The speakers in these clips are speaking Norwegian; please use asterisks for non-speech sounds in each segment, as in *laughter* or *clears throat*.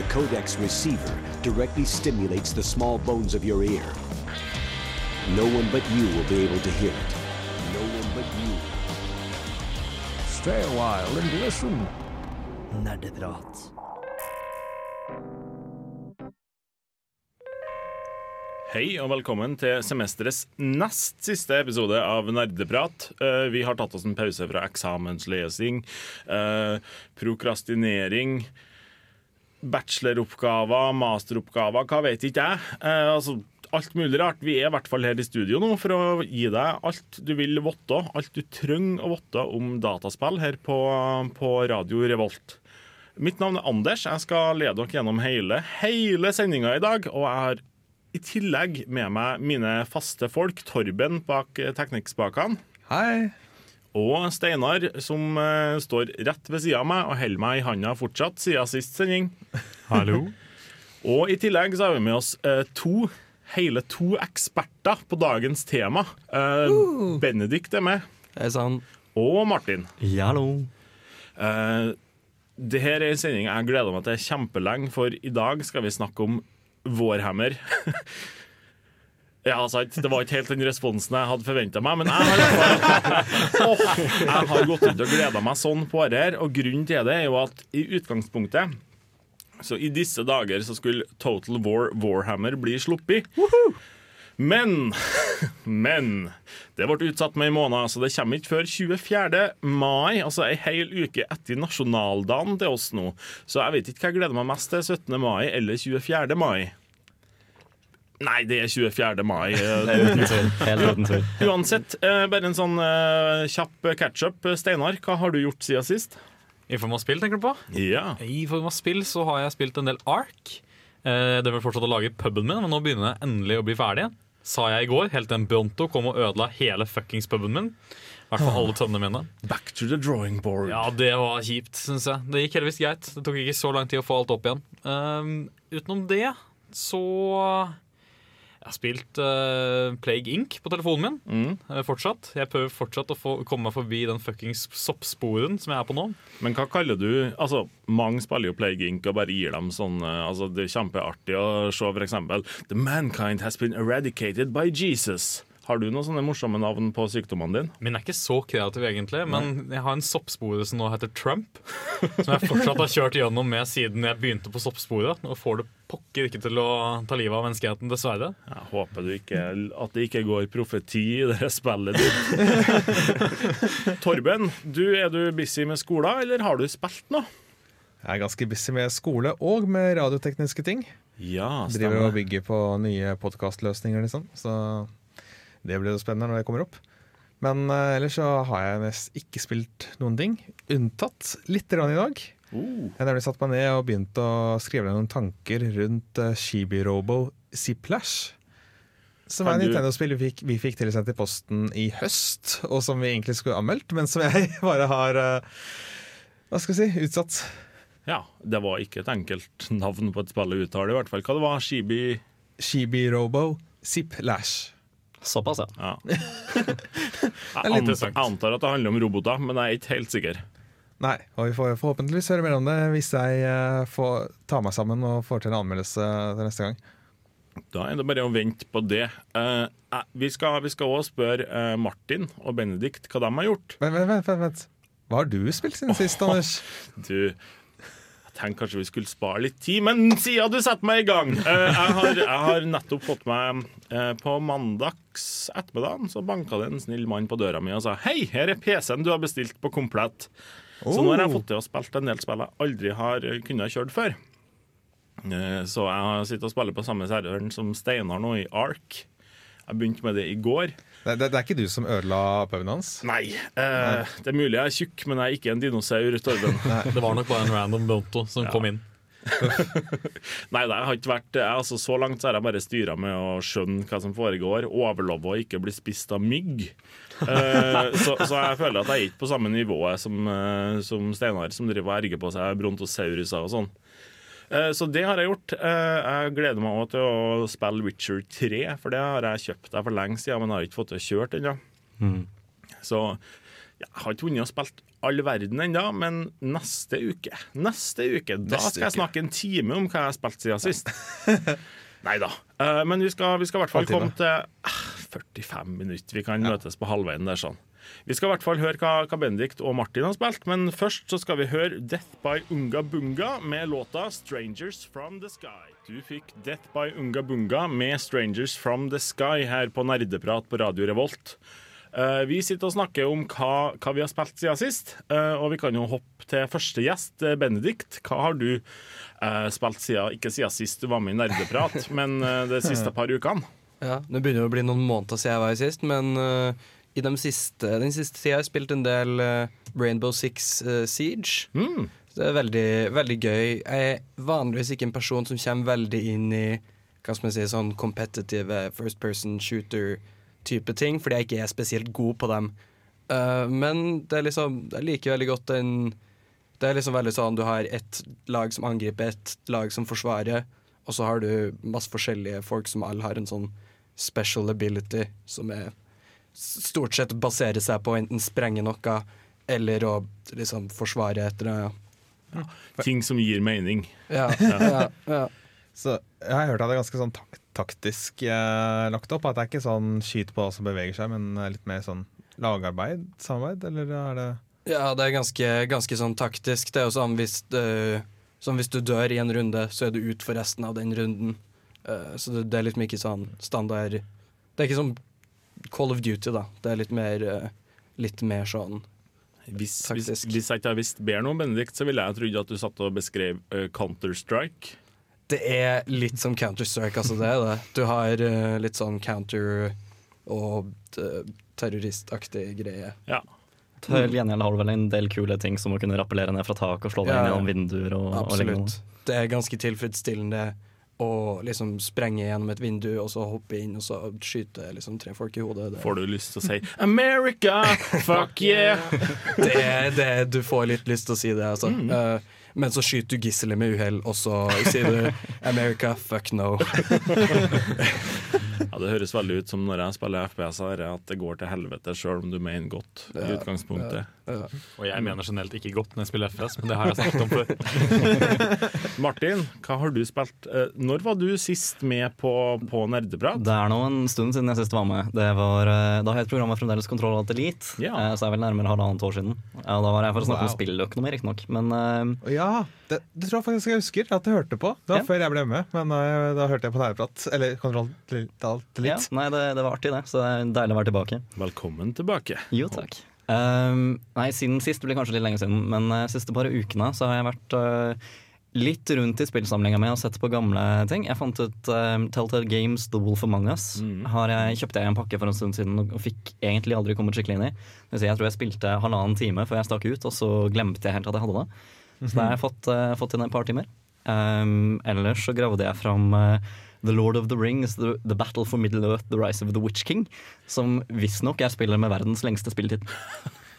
The Codex receiver directly stimulates the small bones of your ear. No one but you will be able to hear it. No one but you. Stay a while and listen. Nerdeprat. Hei og velkommen til semesterets nest siste episode av Nerdeprat. Eh, vi har tatt oss en pause fra eksamenslesing, eh, prokrastinering, bacheloroppgaver, masteroppgaver, hva vet ikke jeg. Eh, altså, alt mulig rart. Vi er i hvert fall her i studio nå for å gi deg alt du vil vite, alt du trenger å vite om dataspill her på, på Radio Revolt. Mitt navn er Anders. Jeg skal lede dere gjennom hele, hele sendinga i dag. Og jeg har i tillegg med meg mine faste folk, Torben bak eh, teknikkspakene. Hei. Og Steinar, som uh, står rett ved sida av meg og holder meg i handa fortsatt siden sist sending. Hallo. *laughs* Og i tillegg så har vi med oss uh, to, hele to eksperter på dagens tema. Uh, Benedikt er med, Hei sann. og Martin. Hallo. Uh, det her er en sending jeg gleder meg til kjempelenge, for i dag skal vi snakke om Vårhammer. *laughs* Ja, sant. Det var ikke helt den responsen jeg hadde forventa meg, men jeg har, Åh, *laughs* jeg har gått rundt og gleda meg sånn på det her. Og grunnen til det er jo at i utgangspunktet Så i disse dager så skulle Total War Warhammer bli sluppet. Men *laughs* Men det ble utsatt med en måned, så det kommer ikke før 24. mai. Altså ei hel uke etter nasjonaldagen til oss nå. Så jeg vet ikke hva jeg gleder meg mest til, 17. mai eller 24. mai. Nei, det er 24. mai. *laughs* Uten. Helt uten tvil. Uansett, eh, bare en sånn eh, kjapp catch-up. Steinar, hva har du gjort siden sist? I form av spill, tenker du på? Ja. I form av spill så har jeg spilt en del Ark. Eh, det vil fortsatt å lage puben min, men nå begynner jeg endelig å bli ferdig. Sa jeg i går, helt til en Bronto kom og ødela hele fuckings puben min. I hvert fall alle tønnene mine. Back to the drawing board. Ja, det var kjipt, syns jeg. Det gikk heldigvis greit. Det tok ikke så lang tid å få alt opp igjen. Um, utenom det så Jeg har spilt uh, Plague Inc. på telefonen min Mm. uh, fortsatt. Jeg prøver fortsatt å få, komme meg forbi den fuckings soppsporen som jeg er på nå. Men hva kaller du Altså, Mange spiller jo Plague Inc. og bare gir dem sånn uh, Altså, Det er kjempeartig å se for eksempel The mankind has been eradicated by Jesus. Har du noen sånne morsomme navn på sykdommene dine? Min er ikke så kreativ, egentlig, men jeg har en soppspore som nå heter Trump. Som jeg fortsatt har kjørt gjennom med siden jeg begynte på soppsporet. Og får det pokker ikke til å ta livet av menneskeheten, dessverre. Jeg håper du ikke, at det ikke går profeti i det spillet ditt. *laughs* Torben, du, er du busy med skolen, eller har du spilt noe? Jeg er ganske busy med skole og med radiotekniske ting. Ja, stemmer. Driver og bygger på nye podkastløsninger, liksom. Så det blir jo spennende når det kommer opp. Men uh, ellers så har jeg nesten ikke spilt noen ting. Unntatt litt grann i dag. Uh. Jeg nemlig satt meg ned og begynt å skrive ned noen tanker rundt uh, Shibi-Robo Ziplash. Som er Nintendo-spill vi vi fikk tilsendt i posten i høst, og som vi egentlig skulle anmeldt, men som jeg *laughs* bare har eh, Hva skal jeg si utsatt. Ja, det var ikke et enkelt navn på et spill å uttale, i hvert fall. Hva det var Shibi Shibi-Robo Ziplash. Såpass, ja. Ja. *laughs* Jeg, litt interessant. jeg antar at det handler om roboter, men jeg er ikke helt sikker. Nei, og vi får forhåpentligvis høre mer om det hvis jeg eh, får ta meg sammen og får til en anmeldelse til neste gang. Da er det bare å vente på det. Uh, eh, vi skal òg også spørre Martin og Benedikt hva de har gjort. Vent, vent, vent, vent. Hva har du spilt siden sist, Anders? *laughs* Du, jeg tenkte kanskje vi skulle spare litt tid, men siden du setter meg i gang eh, jeg, har, jeg har nettopp fått meg På mandags ettermiddag så banka det en snill mann på døra mi og sa Hei, her er PC-en du har bestilt på komplett. Så nå har jeg fått til å spille en del spill jeg aldri har eh, kunnet kjørt før. Eh, Så jeg har sittet og spiller på samme serveren som Steinar nå, i Ark. Jeg begynte med det i går. Det, det, det er ikke du som ødela puben hans? Nei, eh, det er mulig jeg er tjukk, men jeg er ikke en dinosaur, Torben. *laughs* Det var nok bare en random Bonto som kom inn. *laughs* Nei, det har ikke vært jeg, altså, Så langt så har jeg bare styra med å skjønne hva som foregår, overleve å ikke bli spist av mygg. Uh, *laughs* så, så jeg føler at jeg er ikke på samme nivå som, uh, som Steinar, som driver og erger på seg brontosauruser og sånn. Uh, Så det har jeg gjort. Eh, Jeg gleder meg også til å spille Witcher 3, for det har jeg kjøpt der for lenge siden, men jeg har ikke fått det kjørt ennå. Så jeg har ikke vunnet og spilt all verden ennå, men neste uke Neste uke, Da Neste skal jeg snakke en time om hva jeg har spilt siden sist. *laughs* Nei da. Uh, men vi skal, vi skal i hvert fall komme til uh, 45 minutter. Vi kan møtes på halvveien der sånn. Vi skal i hvert fall høre hva, hva Benedikt og Martin har spilt, men først så skal vi høre Death by Unga Bunga med låta 'Strangers From The Sky'. Du fikk Death by Unga Bunga med 'Strangers From The Sky' her på Nerdeprat på Radio Revolt. Eh, vi sitter og snakker om hva, hva vi har spilt siden sist, eh, og vi kan jo hoppe til første gjest, eh, Benedikt. Hva har du spilt siden, ikke siden sist du var med i Nerdeprat, *laughs* men de siste par ukene? Ja, Det begynner jo å bli noen måneder siden jeg var her sist, men uh, i de siste, den siste tida har jeg spilt en del uh, Rainbow Six uh, Siege. Mm. Det er veldig, veldig gøy. Jeg er vanligvis ikke en person som kommer veldig inn i hva skal man si, sånn competitive first person shooter-type ting, fordi jeg ikke er spesielt god på dem. Uh, men det er liksom, jeg liker veldig godt den Det er liksom veldig sånn du har ett lag som angriper, ett lag som forsvarer, og så har du masse forskjellige folk som alle har en sånn special ability som er stort sett baserer seg på å enten sprenge noe eller å liksom forsvare etter det. Ja. Ting som gir mening. *laughs* Ja, ja, ja. Så jeg har hørt at det er ganske sånn tak taktisk eh, lagt opp. At det er ikke sånn skyt på hva som beveger seg, men eh, litt mer sånn lagarbeid, samarbeid, eller er det ja det er ganske, ganske sånn taktisk. Det er jo sånn hvis, uh, sånn hvis du dør i en runde, så er du ut for resten av den runden. Uh, så det, det er liksom ikke sånn standard Det er ikke sånn Call of Duty, da. Det er litt mer, uh, litt mer sånn Hvis, hvis, hvis jeg ikke hadde visst bedre noe om Benedikt, så ville jeg trodd at du satt og beskrev uh, Counter-Strike. Det er litt som Counter-Strike, altså. Det er det. Du har uh, litt sånn counter og uh, terroristaktig greie. Ja. Til gjengjeld har du vel en del kule ting som å kunne rappellere ned fra tak og slå deg Ja, inn gjennom vinduer og, og. Absolutt. Det er ganske tilfredsstillende å liksom sprenge gjennom et vindu og så hoppe inn og så skyte liksom tre folk i hodet. Det, Får du lyst til å si 'America, *laughs* fuck yeah'? det, er- det, du får litt lyst til å si det, altså. Mm. Eh, men så skyter du gisselet med uhell, og så sier du 'America, fuck no'. *laughs* Ja, Det høres veldig ut som når jeg spiller FPS-er, at det går til helvete sjøl om du mener godt. i Ja, utgangspunktet. Ja. Og jeg mener generelt ikke godt når jeg spiller FPS, men det har jeg snakket om før. *laughs* Martin, hva har du spilt? Eh, Når var du sist med på, på Nerdeprat? Det er nå en stund siden jeg sist var med. Det var, eh, da het programmet fremdeles Kontroll Alt Elite, Ja. eh, så er vel nærmere halvannet år siden. Ja, Da var jeg for å snakke om Wow. spilløkonomi, riktignok. Men Ja, det, det tror jeg faktisk jeg husker at jeg hørte på. Det var Ja. før jeg ble med, men uh, da hørte jeg på nærprat. Eller kontroll til, alt litt. ja, nei, det, det var artig, det. Så det er deilig å være tilbake. Velkommen tilbake. Jo, takk. Um, nei, siden sist det blir kanskje litt lenge siden, men uh, siste par ukene så har jeg vært uh, litt rundt i spillsamlinga mi og sett på gamle ting. Jeg fant ut um, Telltale Games The Wolf Among Us. Mm. Har jeg, kjøpte jeg en pakke for en stund siden og fikk egentlig aldri kommet skikkelig inn i. Jeg tror jeg spilte halvannen time før jeg stakk ut, og så glemte jeg helt at jeg hadde det. Så da har jeg fått, uh, fått inn et par timer. Um, ellers så gravde jeg fram uh, The Lord of the Rings, the, the Battle for Middle Earth, The Rise of the Witch King, som visstnok er spiller med verdens lengste spilletid.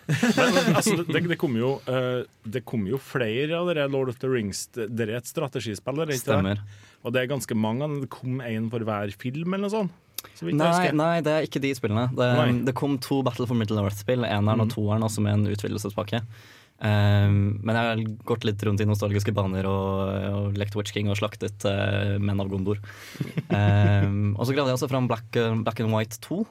Men, altså, det, det kommer jo, uh, det kom jo flere av dere Lord of the Rings. Det er et strategispill, er? Stemmer. Og det er ganske mange. Det kom en for hver film, eller noe sånt. Så Nei, nei, det er ikke de spillene. Det, det kom to Battle for Middle Earth-spill, eneren og Mhm. toeren, også med en utvidelsespakke. Um, men jeg har gått litt rundt i nostalgiske baner og, og lekt Witch King og slaktet uh, menn av Gondor. Um, *laughs* og så gravde jeg også fram Black, Black and White 2.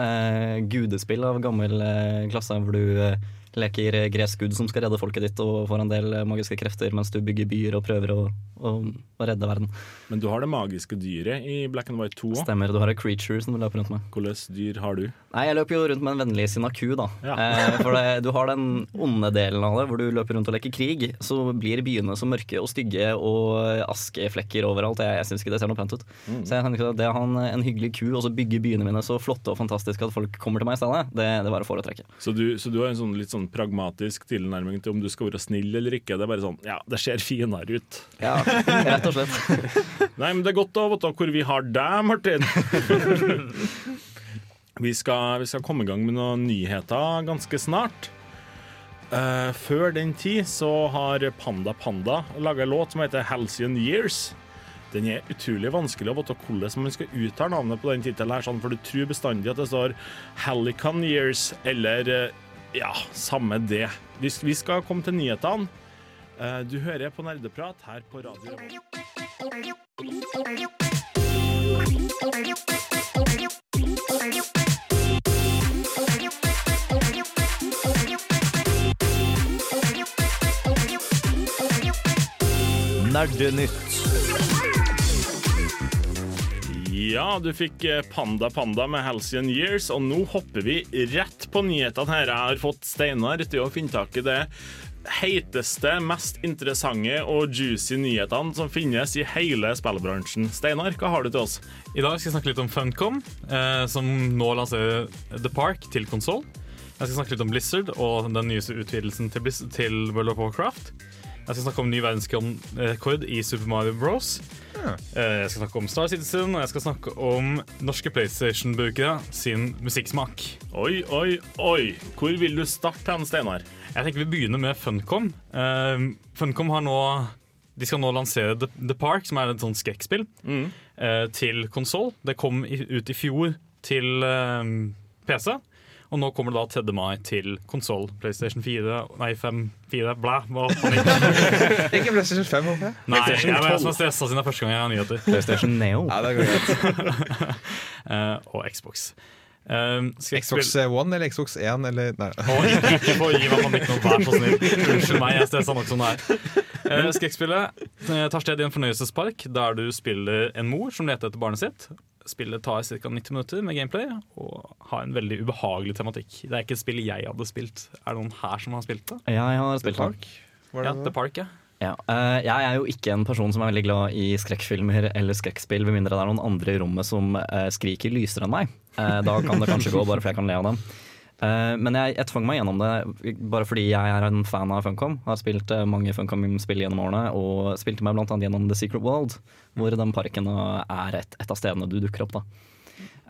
Uh, gudespill av gammel uh, klasse hvor du uh, leker gresk gud som skal redde folket ditt og får en del uh, magiske krefter mens du bygger byer og prøver å, å, å redde verden. Men du har det magiske dyret i Black and White 2 òg. Stemmer. Du har et creature som du løper rundt med. Hvilket dyr har du? Nei, jeg løper jo rundt med en vennlig sinna ku, da. Ja. Eh, for det, *laughs* du har den onde delen av det, hvor du løper rundt og leker krig. Så blir byene så mørke og stygge og askeflekker overalt. Jeg, jeg syns ikke det ser noe pent ut. Mm. Så jeg tenker at det å ha en, en hyggelig ku og så bygge byene mine så flotte og fantastiske at folk kommer til meg i stedet, det, det var å foretrekke. Så du, så du har en sånn litt sånn pragmatisk tilnærming til om du skal være snill eller ikke. Det er bare sånn Ja, det ser finere ut. Ja, rett og slett. *laughs* Nei, men det er godt å vite hvor vi har deg, Martin. *laughs* vi, skal, vi skal komme i gang med noen nyheter ganske snart. Uh, før den tid så har Panda Panda laga en låt som heter 'Halcyon Years'. Den er utrolig vanskelig å vite hvordan man skal uttale navnet på den tittelen, sånn, for du tror bestandig at det står 'Halicon Years' eller eh, Ja, samme det. Vi, skal komme til nyhetene. Eh, Du hører på Nerdeprat her på radio. Nerdenytt. Ja, du fikk eh, Panda Panda med Halcyon Years, og nå hopper vi rett på nyhetene her. Jeg har fått Steinar til å finne tak i det heiteste, mest interessante og juicy nyhetene som finnes i hele spillbransjen. Steinar, hva har du til oss? I dag skal jeg snakke litt om Funcom, eh, som nå lanserer The Park til konsoll. Jeg skal snakke litt om Blizzard og den nyeste utvidelsen til, til World of Warcraft. Jeg skal snakke om ny verdensrekord i Super Mario Bros. Ja. Jeg skal snakke om Star Citizen, og jeg skal snakke om norske PlayStation-brukere sin musikksmak. Oi, oi, oi. Hvor vil du starte hen, Steinar? Jeg tenker vi begynner med Funcom. Uh, Funcom har nå De skal nå lansere The, Park, som er et sånt skrekkspill, eh, til konsoll. Det kom ut i fjor til eh, PC. Og nå kommer det da 3. mai til konsoll. PlayStation 4, nei 5, 4, blæ. Hva. Ikke PlayStation 5, håper jeg. Nei, jeg er som er stressa siden det er første gang jeg har nyheter. PlayStation Neo. Ja, det går greit. uh, *laughs* og Xbox. Um, Xbox One eller Xbox 1 eller Nei. Oh, ikke, få gi meg panikk nå, vær så snill. Unnskyld meg, jeg stressa nok som det er. Uh, Skrekkspillet eh, tar sted i en fornøyelsespark der du spiller en mor som leter etter barnet sitt. Spillet tar ca. 90 minutter med gameplay og har en veldig ubehagelig tematikk. Det er ikke et spill jeg hadde spilt. Er det noen her som har spilt det? Jeg har spilt det. Park? Var Ja, det The? Park, ja. Ja, Uh, jeg er jo ikke en person som er veldig glad i skrekkfilmer eller skrekkspill, med mindre det er noen andre i rommet som uh, skriker lysere enn meg. Uh, da kan det kanskje gå, bare fordi jeg kan le av dem. Eh, men jeg, jeg tvang meg gjennom det bare fordi jeg er en fan av Funcom. Har spilt eh, mange Funcom-spill gjennom årene, og spilte meg annet gjennom The Secret World, hvor den parken er et, et av stedene du dukker opp. da.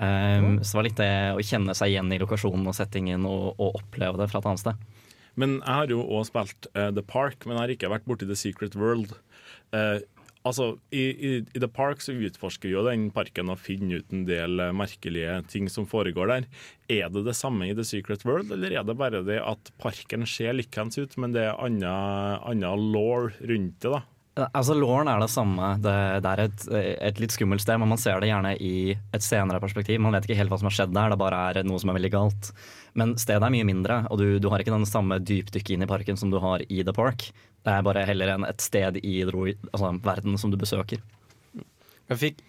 Eh, så det var litt det å kjenne seg igjen i lokasjonen og settingen og, og oppleve det fra et annet sted. Men jeg har jo òg spilt uh, The Park, men jeg har ikke vært borti The Secret World. Eh, altså, i, i, I The Park så utforsker vi jo den parken og finner ut en del eh, merkelige ting som foregår der. Er det det samme i The Secret World, eller er det bare det at parken ser likeens ut, men det er annen law rundt det? da? Altså Lauren er det samme. Det, det er et, et litt skummelt sted, men man ser det gjerne i et senere perspektiv. Man vet ikke helt hva som har skjedd der, det bare er noe som er veldig galt. Men stedet er mye mindre, og du, du har ikke den samme dypdykket inn i parken som du har i The Park. Det er bare heller enn et sted i altså, verden som du besøker. Jeg fikk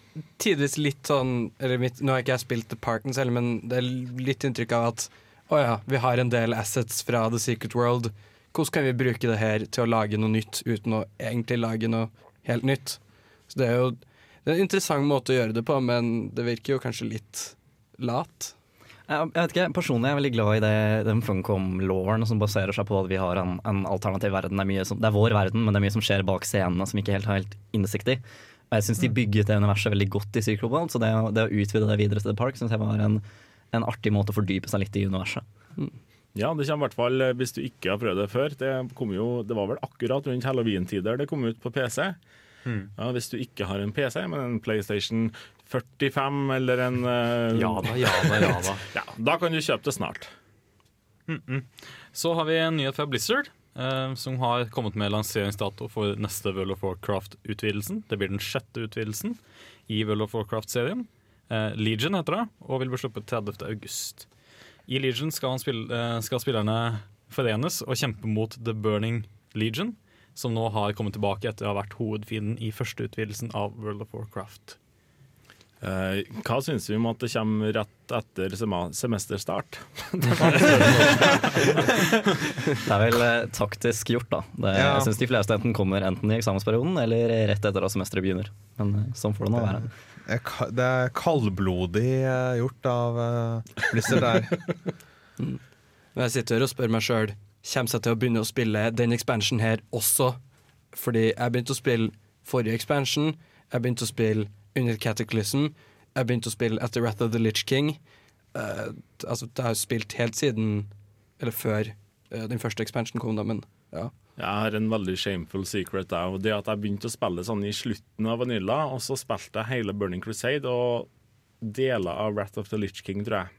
tidvis litt sånn mitt, Nå har ikke jeg spilt The Parken selv, men det er litt inntrykk av at å ja, vi har en del assets fra The Secret World. Hvordan kan vi bruke det her til å lage noe nytt uten å egentlig lage noe helt nytt? Så det er jo det er en interessant måte å gjøre det på, men det virker jo kanskje litt lat. Jeg, vet ikke, Personlig er jeg veldig glad i det, den Funcom-lawen som baserer seg på at vi har en, en alternativ verden. Det er, som, det er vår verden, men det er mye som skjer bak scenene som vi ikke helt har helt innsikt i. Og jeg syns de bygget det universet veldig godt i Secret så det, det å utvide det videre til The Park syns jeg var en, en artig måte å fordype seg litt i universet. Ja, det kommer i hvert fall eh, hvis du ikke har prøvd det før. Det, kom jo, det var vel akkurat rundt halloween-tider det kom ut på PC. Ja, hvis du ikke har en PC, men en PlayStation 45 eller en uh, Ja da, ja da, ja da. *laughs* ja, Da kan du kjøpe det snart. Så har vi en nyhet fra Blizzard, eh, som har kommet med lanseringsdato for neste World of Warcraft-utvidelsen. Det blir den sjette utvidelsen i World of Warcraft-serien. Eh, Legion heter det, og vil bli sluppet 30. august. I Legion skal, spille, eh, skal spillerne forenes og kjempe mot The Burning Legion, som nå har kommet tilbake etter å ha vært hovedfienden i første utvidelsen av World of Warcraft. Eh, hva syns vi om at det kommer rett etter semesterstart? *laughs* Det er vel eh, taktisk gjort, da. Det, Ja. Jeg syns de fleste enten kommer enten i eksamensperioden eller rett etter at semesteret begynner. Men eh, sånn får det nå være. Det er kaldblodig eh, gjort av eh, Blizzard der. *laughs* Jeg sitter og spør meg sjøl Kommer jeg til å begynne å spille den expansion her også? Fordi jeg begynte å spille forrige expansion, jeg begynte å spille under Cataclysm, jeg begynte å spille etter Wrath of the Lich King. Uh, altså, jeg har spilt helt siden Eller før uh, den første expansionen kom, da, men ja. Jeg har en veldig shameful secret. Der, og det at jeg begynte å spille sånn i slutten av Vanilla, og så spilte jeg hele Burning Crusade og deler av Wrath of the Lich King, tror jeg.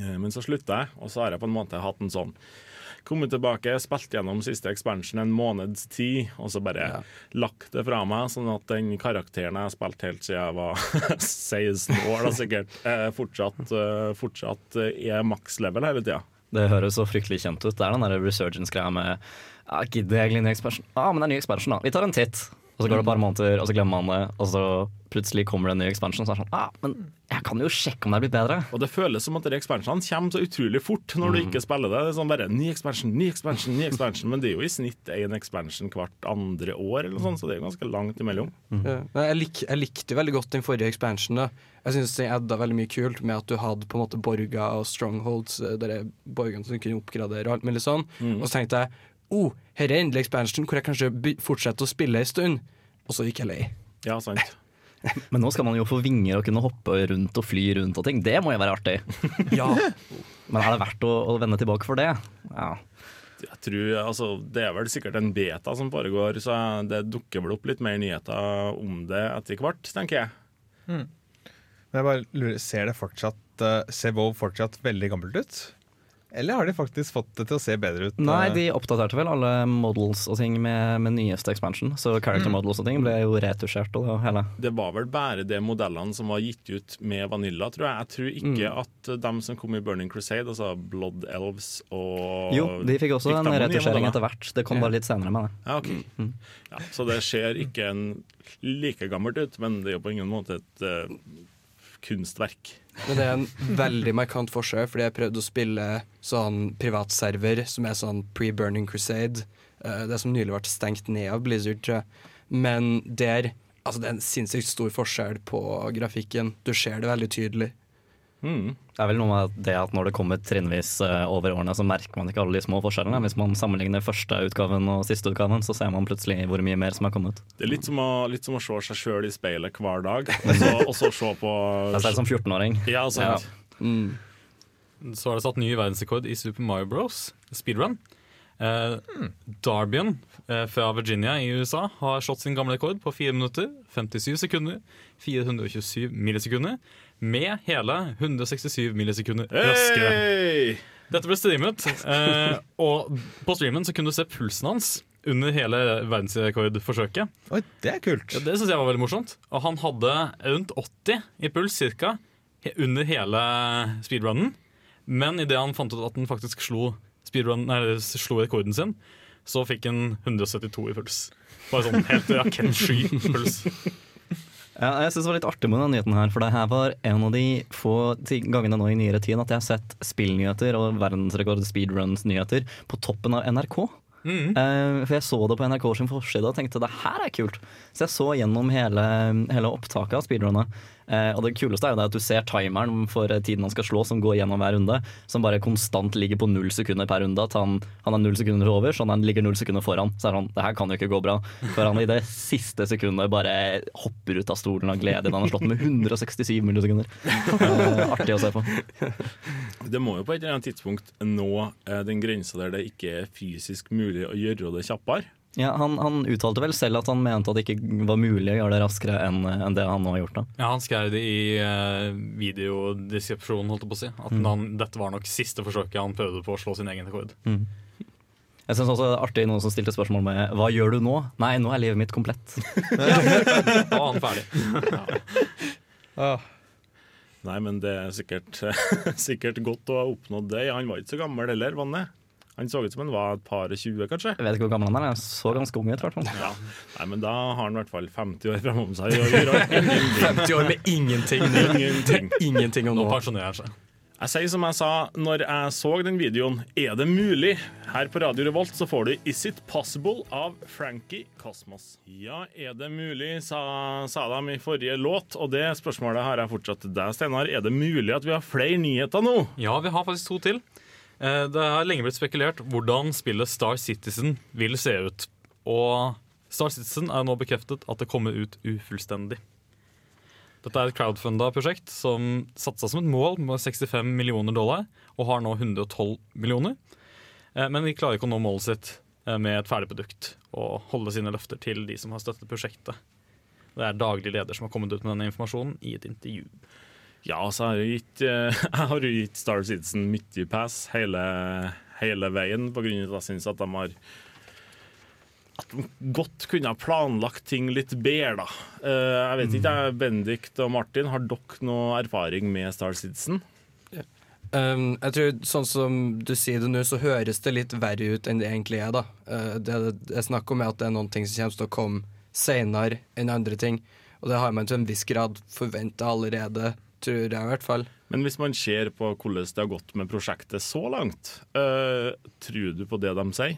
Eh, Men så slutta jeg, og så har jeg på en måte hatt en sånn Kommet tilbake, spilt gjennom siste expansion en måneds tid, og så bare Ja. lagt det fra meg, sånn at den karakteren jeg har spilt helt siden jeg var *laughs* 16 år, da sikkert, eh, fortsatt, eh, fortsatt eh, er maks level hele tida. Det høres så fryktelig kjent ut. Det er den der resurgence-greia med ja, Gidder jeg egentlig ny expansion? Ja, men det er ny expansion, da. Vi tar en titt. Og så går det et par måneder, og så glemmer man det, og så plutselig kommer det en ny expansion, og så er det sånn ah, men jeg kan jo sjekke om det er blitt bedre. Og det føles som at de expansionene kommer så utrolig fort når du ikke spiller det. Det er sånn bare ny expansion, ny expansion, ny expansion. Men det er jo i snitt én expansion hvert andre år, eller sånn, så det er jo ganske langt imellom. Ja. Jeg, lik, jeg likte veldig godt den forrige expansionen. Jeg syns den adda veldig mye kult med at du hadde på en måte borger og strongholds, eh, der er borgene som kunne oppgradere og alt mulig sånn. Og så tenkte jeg oh, her er endelig expansion hvor jeg kanskje fortsetter å spille en stund. Og så gikk jeg lei. Ja, sant. *laughs* Men nå skal man jo få vinger og kunne hoppe rundt og fly rundt og ting. Det må jo være artig. Ja. *laughs* Men er det verdt å, å vende tilbake for det? Ja. Jeg tror, altså, Det er vel sikkert en beta som foregår, så det dukker vel opp litt mer nyheter om det etter hvert, tenker jeg. Men jeg bare lurer, Ser det fortsatt uh, Ser WoW fortsatt veldig gammelt ut? Eller har de faktisk fått det til å se bedre ut? Nei, eh? de oppdaterte vel alle models og ting med, med nyeste expansion. Så character models og ting ble jo retusjert og det hele. Det var vel bare de modellene som var gitt ut med Vanilla, tror jeg. Jeg tror ikke at dem som kom i Burning Crusade, altså Blood Elves og Jo, de fikk også Fikk en retusjering etter hvert. Det kom bare litt senere med det. Ja, ok. Ja, så det ser ikke en like gammelt ut, men det er jo på ingen måte et eh, kunstverk. Men det er en veldig markant forskjell, fordi jeg prøvde å spille sånn privatserver som er sånn pre-Burning Crusade. eh, det som nylig ble stengt ned av Blizzard, tror jeg. Men der Altså, det er en sinnssykt stor forskjell på grafikken. Du ser det veldig tydelig. Mm. Det er vel noe med det at når det kommer trinnvis eh, over årene, så merker man ikke alle de små forskjellene. Hvis man sammenligner første utgaven og siste utgaven, så ser man plutselig hvor mye mer som er kommet. Det er litt som å, litt som å se seg sjøl i speilet hver dag, og så, se på *laughs* Jeg ser det som 14-åring. Ja, sant. Mm. Så har det satt ny verdensrekord i Super Mario Bros. speedrun. Eh, Darbian eh, fra Virginia i USA har slått sin gamle rekord på 4 minutter, 57 sekunder, 427 millisekunder, med hele 167 millisekunder raskere. Hey! Dette ble streamet, eh, og på streamen så kunne du se pulsen hans under hele verdensrekordforsøket. Oi, det er kult. Ja, det synes jeg var veldig morsomt. Og han hadde rundt 80 i puls cirka, under hele speedrunnen. Men idet han fant ut at han faktisk slo, speedrun, nei, slo rekorden sin, så fikk han 172 i puls. Bare sånn helt rakettsky puls. Ja, jeg synes det var litt artig med denne nyheten her, for det her var en av de få gangene nå i nyere tid at jeg har sett spillnyheter og verdensrekord speedruns-nyheter på toppen av NRK. Mm. Uh, for jeg så det på NRK sin forside og tenkte det her er kult. Så jeg så gjennom hele, hele opptaket av speedrunnet. Eh, og det kuleste er jo det at du ser timeren for tiden han skal slå, som går gjennom hver runde, som bare konstant ligger på null sekunder per runde. At han, han er null sekunder over, så han ligger null sekunder foran. Så er han det her kan jo ikke gå bra. For han i det siste sekundet bare hopper ut av stolen av glede. Han har slått med 167 millisekunder. Eh, artig å se på. Det må jo på et eller annet tidspunkt nå eh, den grensa der det ikke er fysisk mulig å gjøre det kjappere. Ja, han, han uttalte vel selv at han mente at det ikke var mulig å gjøre det raskere enn enn det han nå har gjort. da. Ja, Han skrev det i uh, videodeskripsjonen, holdt jeg på å si. At han, dette var nok siste forsøket han prøvde på å slå sin egen rekord. Jeg synes også det er artig noen som stilte spørsmål med Hva gjør du nå? Nei, nå er livet mitt komplett. *laughs* Da var han ferdig. *laughs* Ah, Nei, men det er sikkert, *laughs* sikkert godt å ha oppnådd det. Han var ikke så gammel heller, var han det? Han så ut som han var et par og tjue, kanskje. Jeg vet ikke hvor gammel han er, jeg så ganske ung ut. i hvert fall. *laughs* Ja. Nei, men da har han i hvert fall 50 år framom seg. å gjøre 50 år med ingenting. Ingenting. *laughs* Ingenting om nå. pensjonerer han seg. Jeg sier som jeg sa når jeg så den videoen, er det mulig? Her på Radio Revolt så får du Is It Possible av Frankie Cosmos. Ja, er det mulig, sa, sa de i forrige låt, og det spørsmålet har jeg fortsatt til deg, Steinar. Er det mulig at vi har flere nyheter nå? Ja, vi har faktisk to til. Eh, Det har lenge blitt spekulert hvordan spillet Star Citizen vil se ut. Og Star Citizen er nå bekreftet at det kommer ut ufullstendig. Dette er et crowdfunda prosjekt som satsa som et mål med 65 millioner dollar, og har nå 112 millioner. Eh, Men de klarer ikke å nå målet sitt eh, med et ferdig produkt og holde sine løfter til de som har støttet prosjektet. Det er daglig leder som har kommet ut med denne informasjonen i et intervju. Ja, så har jeg gitt, eh, *laughs* jeg har jo gitt Star Citizen mye pass hele, hele veien, av at jeg syns at de har at de godt kunne ha planlagt ting litt bedre, da. Eh, jeg vet ikke, jeg, Benedikt og Martin, har dere noe erfaring med Star Citizen? Um, jeg tror sånn som du sier det nå, så høres det litt verre ut enn det egentlig er. da uh, Det det er snakk om, er at det er noen ting som kommer til å komme senere enn andre ting. Og det har man til en viss grad forventa allerede, tror jeg i hvert fall. Men hvis man ser på hvordan det har gått med prosjektet så langt, eh, tror du på det de sier?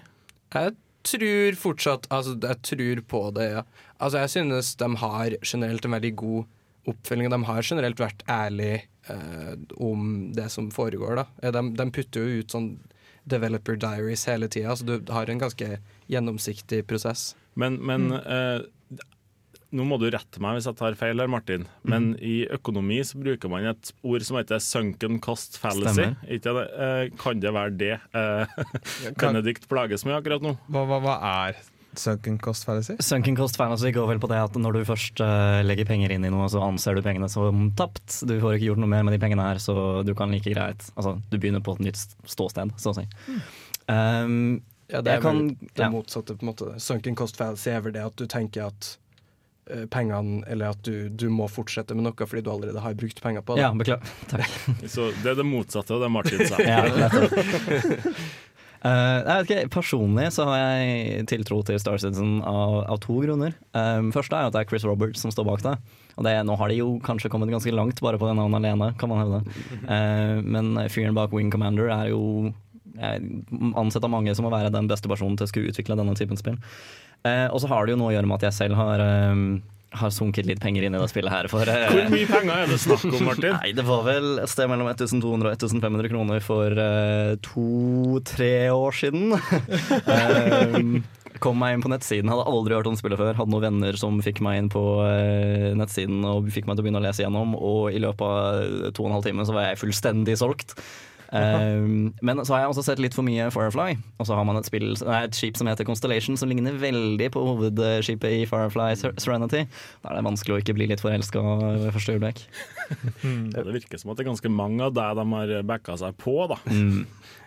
Jeg tror fortsatt Altså, jeg tror på det, ja. Altså, jeg synes de har generelt en veldig god oppfølging. De har generelt vært ærlige eh, om det som foregår, da. De, de putter jo ut sånn developer diaries hele tida, så du har en ganske gjennomsiktig prosess. Men, men eh, nå må du rette meg hvis jeg tar feil her, Martin. Men i økonomi så bruker man et ord som heter sunken cost fallacy. Det? Eh, kan det være det eh, *laughs* Benedikt plages med akkurat nå? Hva, hva, hva er sunken cost fallacy? Sunken cost fallacy går vel på det at når du først eh, legger penger inn i noe, så anser du pengene som tapt. Du får ikke gjort noe mer med de pengene her, så du kan like greit Altså, du begynner på et nytt ståsted, så å si. Um, Ja, det er vel kan- det ja. motsatte. på en måte. Sunken cost fallacy er vel det at du tenker at pengene Eller at du, du må fortsette med noe fordi du allerede har brukt penger på det. ja, beklager. *laughs* Takk. Så det er det motsatte av det Martin sa. *laughs* Ja, uh, *laughs* Eh, jeg vet ikke, Personlig så har jeg tiltro til Star Citizen av, av to grunner. Um, første er at det er Chris Roberts som står bak det. Og det, Nå har de jo kanskje kommet ganske langt bare på det navnet alene, kan man hevde. Uh, men fyren bak Wing Commander er jo ansett av mange som å være den beste personen til å skulle utvikle denne typen spill. Eh, og så har det jo noe å gjøre med at jeg selv har, um, har sunket litt penger inn i det spillet her. For, eh, Hvor mye penger er det snakk om, Martin? *laughs* Nei, det var vel et sted mellom 1200 og 1500 kroner for eh, to-tre år siden. um, *laughs* kom meg inn på nettsiden, hadde aldri hørt om spillet før. Hadde noen venner som fikk meg inn på eh, nettsiden og fikk meg til å begynne å lese gjennom. Og i løpet av to og en halv time så var jeg fullstendig solgt. Um, men så har jeg også sett litt for mye Firefly. Og så har man et, spill, et skip som heter Constellation, som ligner veldig på hovedskipet i Firefly Serenity. Da er det vanskelig å ikke bli litt forelska ved første øyeblikk. Ja, det virker som at det er ganske mange av deg de har backa seg på, da.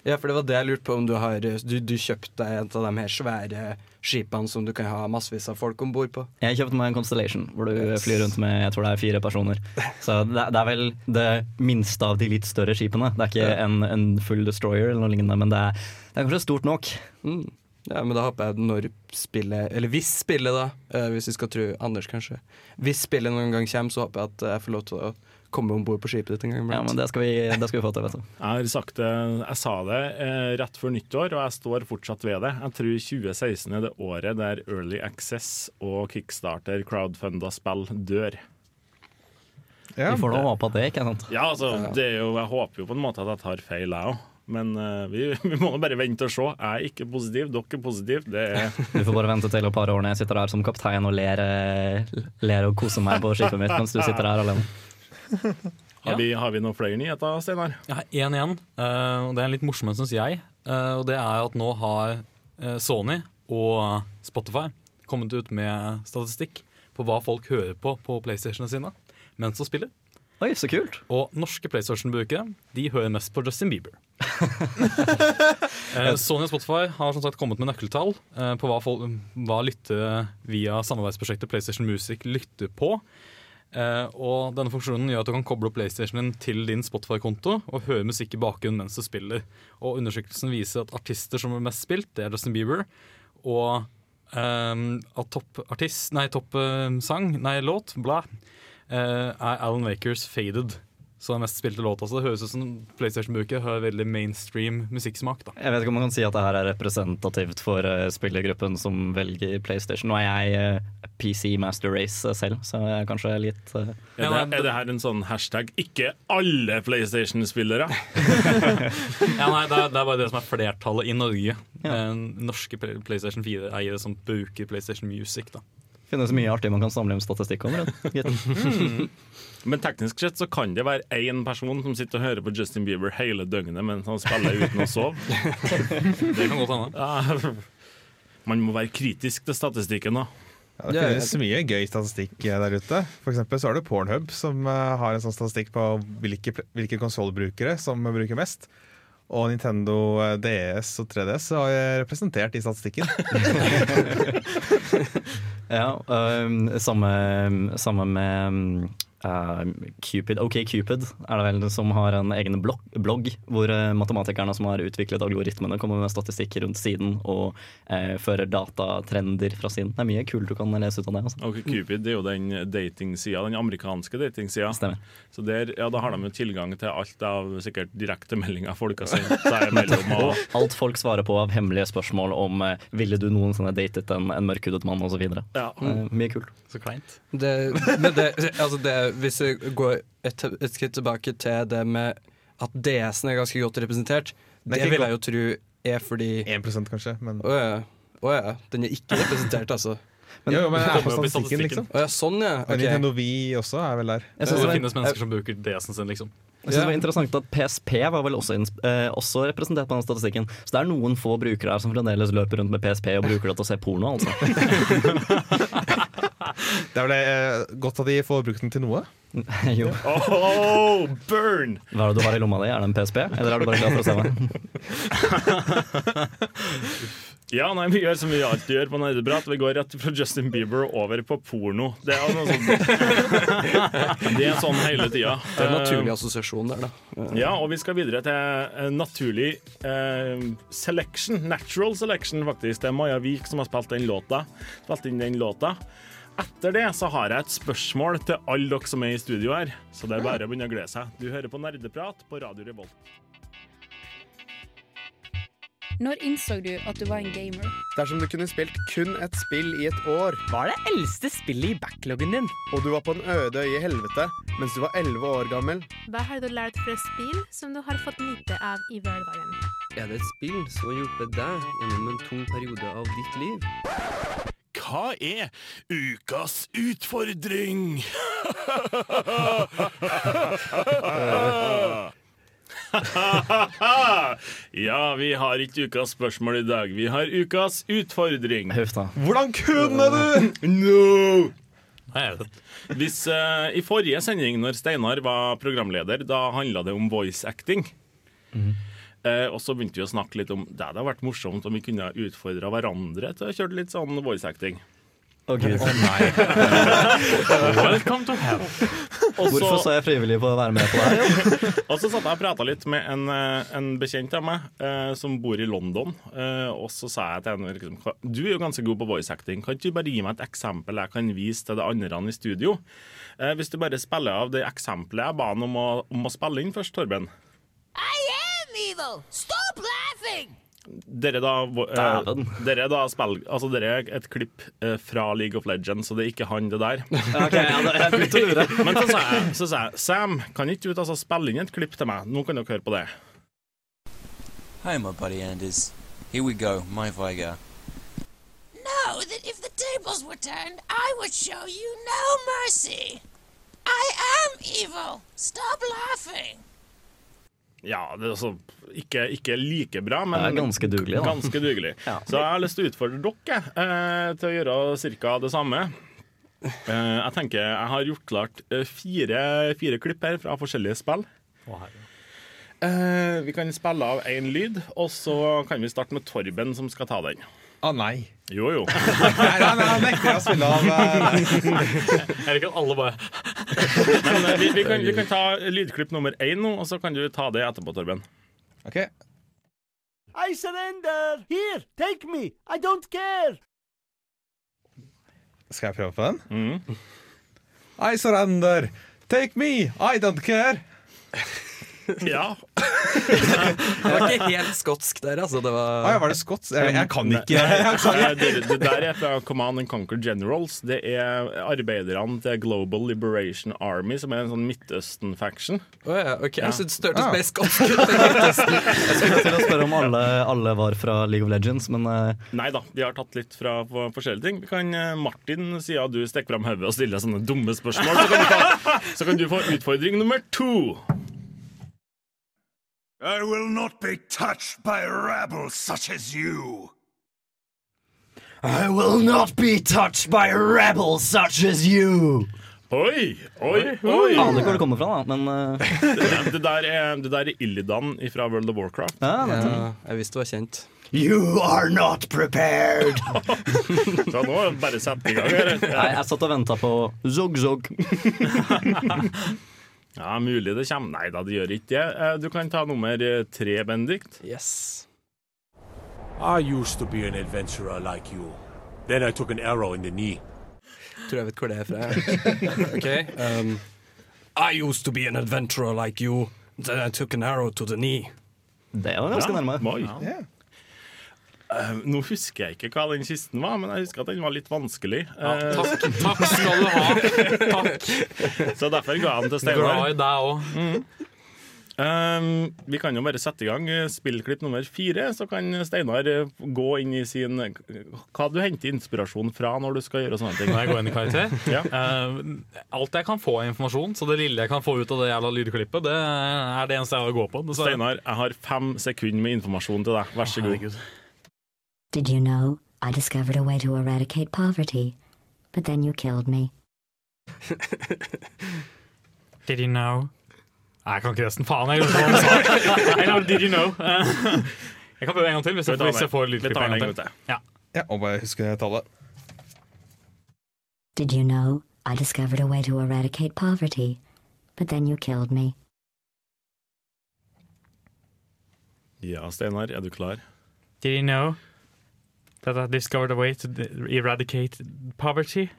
Ja, for det var det jeg lurte på om du har Du, du kjøpte et av de her svære skipene som du kan ha massevis av folk om bord på. Jeg kjøpte meg en Constellation, hvor du flyr rundt med jeg tror det er fire personer. Så det, det er vel det minste av de litt større skipene. Det er ikke en, en full destroyer, eller noe lignende, men det er, det er kanskje stort nok. Mm. Ja, men da håper jeg når spillet Eller hvis spillet, da, eh, hvis vi skal tro Anders, kanskje. Hvis spillet noen gang kommer, så håper jeg at jeg får lov til å komme om bord på skipet ditt en gang. Ja, men det skal vi, det skal vi få til, vet du. Jeg har sagt det, jeg sa det eh, rett før nyttår, og jeg står fortsatt ved det. Jeg tror 2016 er det året der Early Access og Kickstarter crowdfunda spill dør. Ja, Vi får da håpe at det ikke er sant. Ja, altså, det er jo, jeg håper jo på en måte at jeg tar feil, jeg òg. Men uh, vi, *laughs* vi må bare vente og se. Jeg er ikke positiv, dere er positive. Det er *laughs* Du får bare vente til et par år når jeg sitter der som kaptein og ler, eh, ler og koser meg på skipet mitt mens du sitter der alene. *laughs* Har vi, har vi noen flere nyheter, Steinar? Jeg har én igjen, eh, og det er en litt morsom en, syns jeg. Eh, og det er at nå har eh, Sony og Spotify kommet ut med statistikk på hva folk hører på på PlayStationene sine mens de spiller. Oi, så kult. Og norske PlayStation-brukere de hører mest på Justin Bieber. *laughs* eh, Sony og Spotify har som sagt kommet med nøkkeltall eh, på hva, folk, hva lyttere via samarbeidsprosjektet PlayStation Music lytter på. Eh, og denne funksjonen gjør at du kan koble opp PlayStationen til din Spotify-konto og høre musikk i bakgrunnen mens du spiller. Og Undersøkelsen viser at artister som er mest spilt, det er Justin Bieber. Og eh, at topp artist, nei, topp eh, sang, nei, låt, bla, eh, er Alan Wakers 'Faded'. Så den mest spilte låta. Så det høres ut som Playstation-bruket har veldig mainstream musikksmak. da Jeg vet ikke om man kan si at det her er representativt for uh, spillergruppen som velger PlayStation. Nå er jeg uh, PC Master Race selv, så jeg er kanskje litt eh, Er det, er det her en sånn hashtag 'ikke alle PlayStation-spillere'? *laughs* Ja, nei, det, er, det er bare det som er flertallet i Norge. Ja. norske PlayStation 4-eiere som bruker PlayStation Music. da finnes mye artig man kan samle om statistikk om. *laughs* Men teknisk sett så kan det være én person som sitter og hører på Justin Bieber hele døgnet mens han spiller uten å sove. *laughs* Det kan godt hende. Ja, man må være kritisk til statistikken, da. Ja, det finnes mye gøy statistikk eh, der ute. For så har du Pornhub, som eh, har en sånn statistikk på hvilke, hvilke konsollbrukere som bruker mest. Og Nintendo eh, DS og 3DS er representert i statistikken. *laughs* Ja, um, samme, samme med øhm, Cupid, OK Cupid er det vel som har en egen blogg, blogg hvor eh, matematikerne som har utviklet algoritmene, kommer med statistikk rundt siden og eh, fører datatrender fra siden. Det er mye kult du kan lese ut av det. Altså. OK Cupid er jo den datingsida, den amerikanske datingsida. Stemmer. Så der, ja, da har de jo tilgang til alt av sikkert direktemeldinger folk har sendt seg imellom. Og, Alt folk svarer på av hemmelige spørsmål om eh, ville du noensinne datet en, en mørkhudet mann osv. ja. Eh, mye kult. Så kleint. Det, men det, altså det, hvis jeg går et, et skritt tilbake til det med at DS-en er ganske godt representert, Det vil jeg jo tro er fordi 1% kanskje, men Å ja. Å ja. Den er ikke representert, altså. Men- Jo, jo, men det er på statistikken, liksom. Å ja, sånn ja. Okay. Nintendo Wii også er vel der. Jeg synes det var, finnes mennesker som bruker DS-en sin, liksom. jeg synes det var interessant at PSP var vel også, eh, også representert på den statistikken. Så det er noen få brukere her som fremdeles løper rundt med PSP og bruker det til å se porno. altså. *laughs* Det er vel eh, godt at de får brukt den til noe. *laughs* jo. Oh, burn! Hva er det du har i lomma di? Er det en PSP, eller er du bare glad for å se meg? *laughs* Ja, nei, Vi gjør som vi alltid gjør på Nerdeprat. Vi går rett fra Justin Bieber over på porno. Det er, noe *laughs* det er sånn hele tida. Det er en naturlig assosiasjon der, da. Ja, og vi skal videre til eh, naturlig eh, selection. Natural selection, faktisk. Det er Maja Vik som har spilt den låta. Spilt inn den låta. Etter det så har jeg et spørsmål til alle dere som er i studio her. Så det er bare å begynne å glede seg. Du hører på Nerdeprat på Radio Revolt. Når innså du at du var en gamer? Dersom du kunne spilt kun et spill i et år, Hva er det eldste spillet i backloggen din? og du var på en øde øye i helvete mens du var 11 år gammel, Hva har du lært fra spill som du har fått nyte av i hverdagen? Er det et spill som har hjulpet deg gjennom en tung periode av ditt liv? Hva er ukas utfordring? *laughs* ja, vi har ikke ukas spørsmål i dag. Vi har ukas utfordring. Hvordan kunne du?! No! Hvis, uh, I forrige sending, når Steinar var programleder, da handla det om voice acting. Eh, og så begynte vi å snakke litt om det hadde vært morsomt om vi kunne utfordra hverandre til å kjøre litt sånn voice acting. Å, Gud. *laughs* Welcome to hell. Hvorfor så jeg frivillig på å være med på det her? *laughs* Og så satt jeg og prata litt med en, eh, en bekjent av meg eh, som bor i London. Eh, og så sa jeg til henne liksom, Du er jo ganske god på voice acting. Kan ikke du bare gi meg et eksempel jeg kan vise til de andre i studio? Eh, hvis du bare spiller av det eksempelet jeg ba ham om å, om å spille inn først, Torben. I am evil! Stop laughing! Dere da, eh, dere da spill, altså dere er et klipp eh, fra League of Legends, så det er ikke han, det der. *laughs* Ok, ja, det, jeg begynte å lure. *laughs* Men så sa jeg, så sa jeg Sam, kan ikke du altså, spille inn et klipp til meg? Nå kan dere høre på det. Hi, my buddy Anders. Here we go, my Viger. Know that if the tables were turned, I would show you no mercy. I am evil! Stop laughing! Ja, det er altså ikke, ikke like bra, men Det er ganske dugelig, da. Ganske dugelig. *laughs* Ja. Så jeg har lyst til å utfordre dere eh, til å gjøre ca. det samme. Eh, jeg tenker jeg har gjort klart eh, fire, fire klipp her fra forskjellige spill. Eh, vi kan spille av én lyd, og så kan vi starte med Torben, som skal ta den. Å nei. Jo, jo. Nei, nei, nei, han nekter å spille av eh. Jeg liker at alle bare Men eh, vi, vi, kan, vi kan ta lydklipp nummer én nå, og så kan du ta det etterpå, Torben. Ok. I surrender! Here, take me! I don't care! Skal jeg prøve på den? Mm. I surrender. Take me. I don't care. Ja. *laughs* Det var ikke helt skotsk der, altså. Det var, Ah, ja, var det skotsk? Jeg, jeg kan ikke *laughs* det, det der er fra Command and Conquer Generals. Det er arbeiderne til Global Liberation Army, som er en sånn Midtøsten-faction. Oh, ja, ok, Jeg synes det hørtes Ja. mer skotsk ut. enn Midtøsten. *laughs* Jeg skulle til å spørre om alle, alle var fra League of Legends, men eh, Nei da, vi har tatt litt fra forskjellige ting. Vi kan, eh, Martin, siden du stikker fram hodet og stiller sånne dumme spørsmål, så kan, du ta, så kan du få utfordring nummer to. I will not be touched by rabble such as you. I will not be touched by rabble such as you. Oi, oi, oi! Aner ikke hvor det kommer fra, da, men uh... *laughs* Det, det, der er, det der er Illidan fra World of Warcraft. ja. Ja, jeg visste det var kjent. You are not prepared. *laughs* Så nå er det bare sett i gang. her. Nei, jeg satt og venta på zog-zog. *laughs* Ja, mulig det kommer. Nei da, det gjør ikke det. Eh, Du kan ta nummer eh, tre, Bendikt. Yes. I used to be an adventurer like you. Then I took an arrow in the knee. Tror jeg vet hvor det er fra. *laughs* OK. Um, I used to be an adventurer like you. Then I took an arrow to the knee. Det var ganske nærme. Oi. Eh, nå husker jeg ikke hva den kisten var, men jeg husker at den var litt vanskelig. Ja, Takk, *laughs* takk skal du ha. Takk. så derfor ga jeg den til Steinar. Glad i deg òg. Um, vi kan jo bare sette i gang eh, spillklipp nummer fire, så kan Steinar eh, gå inn i sin Hva du henter inspirasjon fra når du skal gjøre sånne ting. Når jeg går inn i karakter. Ja. uh, alt jeg kan få av informasjon, så det lille jeg kan få ut av det jævla lydklippet, det er det eneste jeg har å gå på. Steinar, jeg har fem sekunder med informasjon til deg. Vær så god. Herregud. Did you know I discovered a way to eradicate poverty? But then you killed me. *laughs* Did you know? Nei, jeg kan ikke resten. Faen, jeg glemte hva han sa. I know, did you know? *laughs* Jeg kan prøve en gang til hvis jeg, Vi tar hvis jeg den. får Vi lydklippet tar en den gang en til. gang til. Ja. Ja, og bare husk tallet. Did you know I discovered a way to eradicate poverty? But then you killed me. Ja, Steinar, er du klar? Did you know that I discovered a way to eradicate poverty?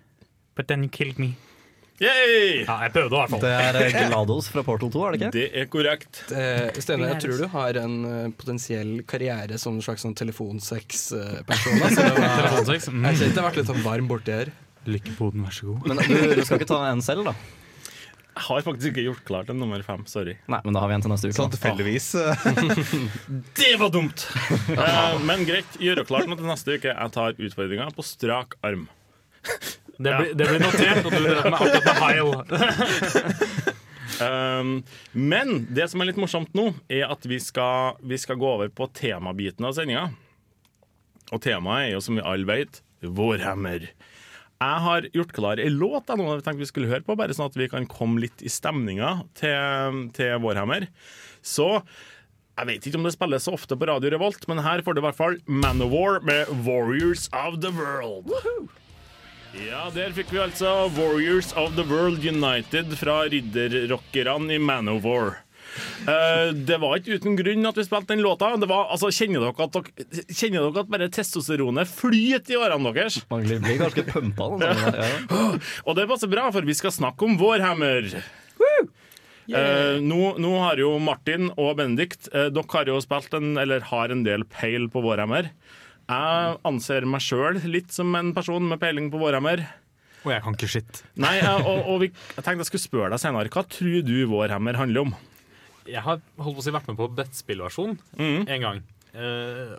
But then you killed me. Yay! Ja, jeg prøvde i hvert fall. Det er eh, *laughs* Glados fra Portal 2, er det ikke? Det er korrekt. Eh, Steinar, jeg tror du har en eh, potensiell karriere som en slags sånn telefonsex-person. altså. Telefonsex, mm. Jeg det har vært litt sånn varm borti her. Lykke på den, vær så god. Men du, du skal ikke ta en selv, da? Jeg har faktisk ikke gjort klart en nummer fem. Sorry. Nei, men da har vi en til neste uke. Sånn tilfeldigvis. *laughs* Det var dumt! uh, men greit, gjøre klart noe til neste uke. Jeg tar utfordringa på strak arm. Det blir, det blir notert, og du drev med akkurat med heil. *laughs* Um, men det som er litt morsomt nå, er at vi skal, vi skal gå over på temabiten av sendinga. Og temaet er jo, som vi alle vet, Vårhammer. Jeg har gjort klar ei låt jeg nå tenkte vi skulle høre på, bare sånn at vi kan komme litt i stemninga til, til Vårhammer. Så jeg vet ikke om det spilles så ofte på Radio Revolt, men her får du i hvert fall Manowar med 'Warriors of the World'. Ja, der fikk vi altså Warriors of the World United fra ridderrockerne i Manowar. Eh, det var ikke uten grunn at vi spilte den låta. Det var, altså, kjenner, dere at dere, kjenner dere at bare testosteronet flyter i årene deres? Man blir ganske pumpa. *laughs* sånn, ja. Og det passer bra, for vi skal snakke om Vårhammer. Eh, nå, nå har jo Martin og Benedikt eh, Dere har jo spilt en, eller har en del peil på Vårhammer. Jeg anser meg sjøl litt som en person med peiling på Vårhammer. Og jeg kan ikke skitt. Nei, eh, og, og vi, jeg tenkte jeg skulle spørre deg senere. Hva tror du Vårhammer handler om? Jeg har holdt på å si vært med på brettspillversjon en gang. Uh,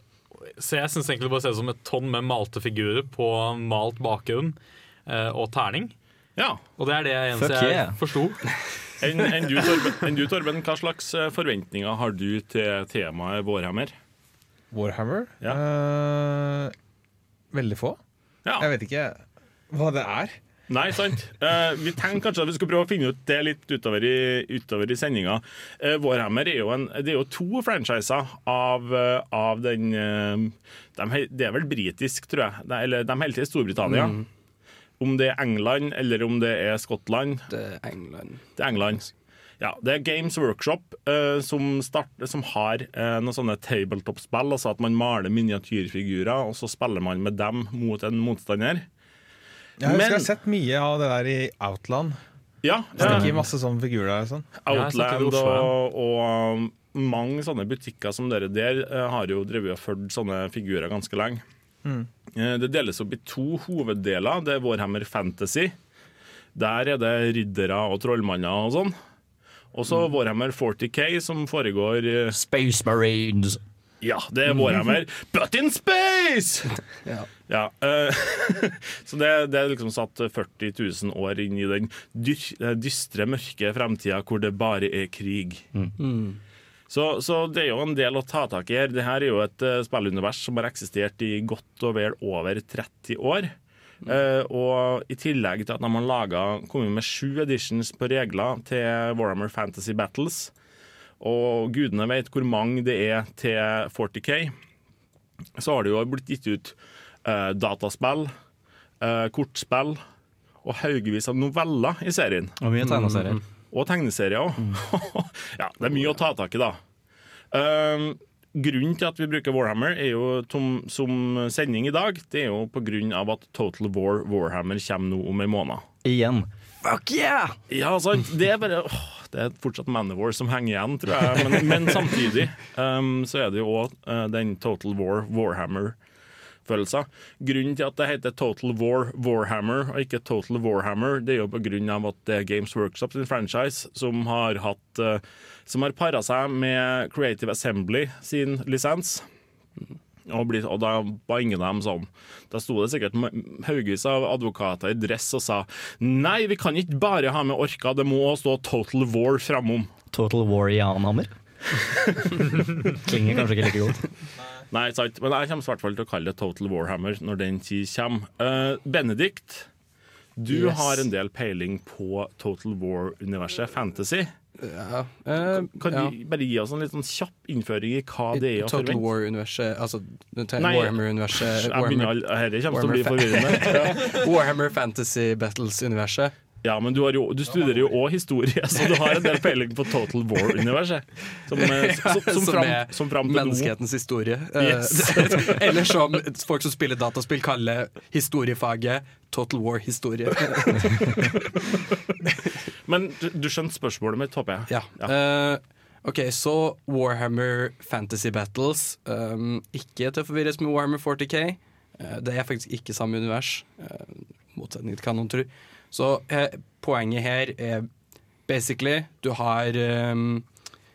så jeg syns egentlig det bare ser ut som et tonn med malte figurer på malt bakgrunn uh, og terning. Ja. Og det er det eneste Fuck jeg yeah. forsto. *laughs* Enn en du, Torben, du, Torben, hva slags eh, forventninger har du til temaet Warhammer? Warhammer? Ja. Uh, veldig få. Ja. Jeg vet ikke hva det er. Nei, sant. Uh, vi tenkte kanskje at vi skulle prøve å finne ut det litt utover i, utover i sendinga. Uh, Warhammer er jo, en, det er jo to franchiser av, uh, av den eh, de, Det er vel britisk, tror jeg. De, eller de holder til i Storbritannia. Om det er England eller om det er Skottland. Det er England. Det er England. Ja, det er Games Workshop uh, som, start, som har uh, noen sånne tabletop-spill. Altså at man maler miniatyrfigurer, og så spiller man med dem mot en motstander. Jeg husker jeg har sett mye av det der i Outland. Ja, stikker masse sånne figurer der. Sånn. Outland Oslo, og, og um, mange sånne butikker som dere der eh, har jo drevet og fulgt sånne figurer ganske lenge. Mm. Eh, Det deles opp i to hoveddeler. Det er Warhammer Fantasy. Der er det riddere og trollmanner og sånn. Og så Warhammer 40K, som foregår eh, Space Marines. Ja, det er Warhammer, but in space! *laughs* Ja. eh, *laughs* så det, det er liksom satt 40 000 år inn i den dyr, eh, dystre, mørke fremtida hvor det bare er krig. Så, så det er jo en del å ta tak i her. Det her er jo et uh, spillunivers som har eksistert i godt og vel over 30 år. Uh, og i tillegg til at de har laget, kommet med sju editions på regler til Warhammer Fantasy Battles, og gudene vet hvor mange det er til 40K, så har det jo blitt gitt ut eh, dataspill, eh, kortspill og haugevis av noveller i serien. Og mye tegneserier. Og tegneserier òg. *laughs* ja, det er mye å ta tak i, da. Um, grunnen til at vi bruker Warhammer er jo tom, som sending i dag, det er jo av at Total War Warhammer kommer nå om en måned. Igjen. Fuck yeah! Ja, sant. Det er bare åh, Det er fortsatt Manowar som henger igjen, tror jeg. Men, men samtidig um, så er det jo òg den Total War Warhammer-følelsen. Grunnen til at det heter Total War Warhammer og ikke Total Warhammer, det er jo av at det er Games Workshop sin franchise som har hatt uh, har para seg med Creative Assembly sin lisens. Og, blitt, og da var ingen av dem sånn. Da sto det sikkert haugevis av advokater i dress og sa nei, vi kan ikke bare ha med orka, det må stå Total War framom. Total War Janhammer. *laughs* Klinger kanskje ikke like godt. Nei, sant. Men jeg kommer i hvert fall til å kalle det Total Warhammer når den tid kommer. Uh, Benedikt, du Yes. har en del peiling på Total War-universet, fantasy. Ja. Uh, Kan ja. du bare gi oss en litt sånn kjapp innføring i hva det er å Total? War-universet, altså Warhammer-universet Warhammer, Dette kommer til å bli Warhammer forvirrende. *laughs* Warhammer Fantasy Battles-universet. Ja, men du, har jo, du studerer jo òg historie, *laughs* så du har en del peiling på Total War-universet. Som, eh, *laughs* som, som, fram, som fram til nå historie. Eh, Yes. *laughs* Eller som folk som spiller dataspill, kaller historiefaget Total War-historie. Men du, skjønte spørsmålet mitt, håper jeg? Ja. Eh, OK, så Warhammer Fantasy Battles. Um, ikke til å forvirres med Warhammer 40K. Uh, det er faktisk ikke samme univers, uh, motsetning til hva noen tror. Så eh, poenget her er basically Du har um,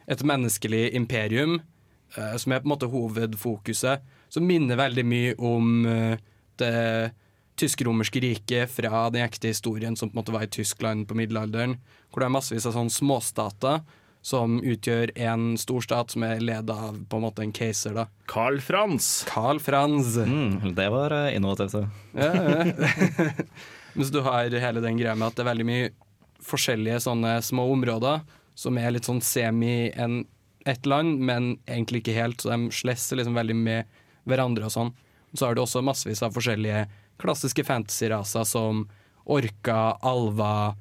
et menneskelig imperium eh, som er på en måte hovedfokuset, som minner veldig mye om eh, det tysk-romerske riket fra den ekte historien som på en måte var i Tyskland på middelalderen, hvor det er massevis av sånne småstater som utgjør en storstat som er ledet av på en måte en keiser. da. Carl Franz. Carl Franz. Mm, det var eh, innovativt. så. Ja, ja. *laughs* *laughs* Mens du har hele den greia med at det er veldig mye forskjellige sånne små områder som er litt sånn semi en, ett land, men egentlig ikke helt. Så de slesser liksom veldig med hverandre og sånn. Så har du også massevis av forskjellige klassiske fantasy-raser som orka, alver,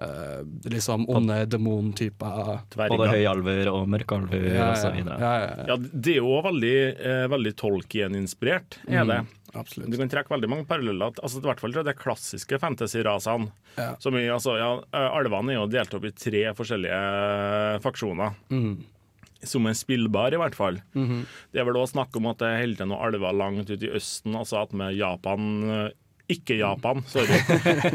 øh, liksom onde demontyper. Både høyalver og mørkalver Ja, ja. og så videre. Ja, ja, ja. Ja, det er jo veldig, eh, veldig Tolkien-inspirert, er Mm, det. Absolutt. Du kan trekke veldig mange paralleller. Altså, I hvert fall til de klassiske fantasy-rasene. Ja. Altså, ja, Alvene er jo delt opp i tre forskjellige eh, faksjoner. Mm. Som er spillbar, i hvert fall. Mhm. Det er vel òg snakk om at det holder til noen alver langt ute i Østen, altså at med Japan eh, Ikke Japan, sorry.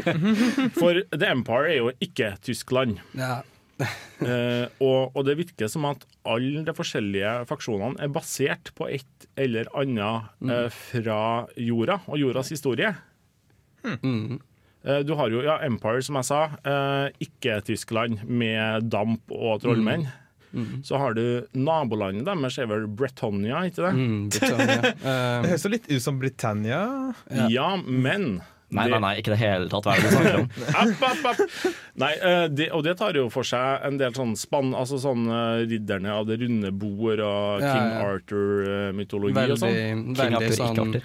*laughs* For The Empire er jo ikke Tyskland. Ja. *laughs* Eh, og, og det virker som at alle de forskjellige faksjonene er basert på et eller annet eh, fra jorda og jordas historie. Mm. Eh, du har jo ja, Empire, som jeg sa. Eh, ikke Tyskland, med damp og trollmenn. Mhm. Så har du nabolandet deres, er vel Bretonia, ikke det? Mm, Britannia. Eh, *laughs* Det høres jo litt ut som Britannia. Ja, men Nei, nei, nei, ikke det hele tatt. Hva er det du snakker om? *laughs* App, app, app. Nei, eh, det, og det tar jo for seg en del sånn spann, altså sånn eh, ridderne av det runde bord og Ja, King ja. Arthur-mytologi og Veldig, sånn. veldig sånn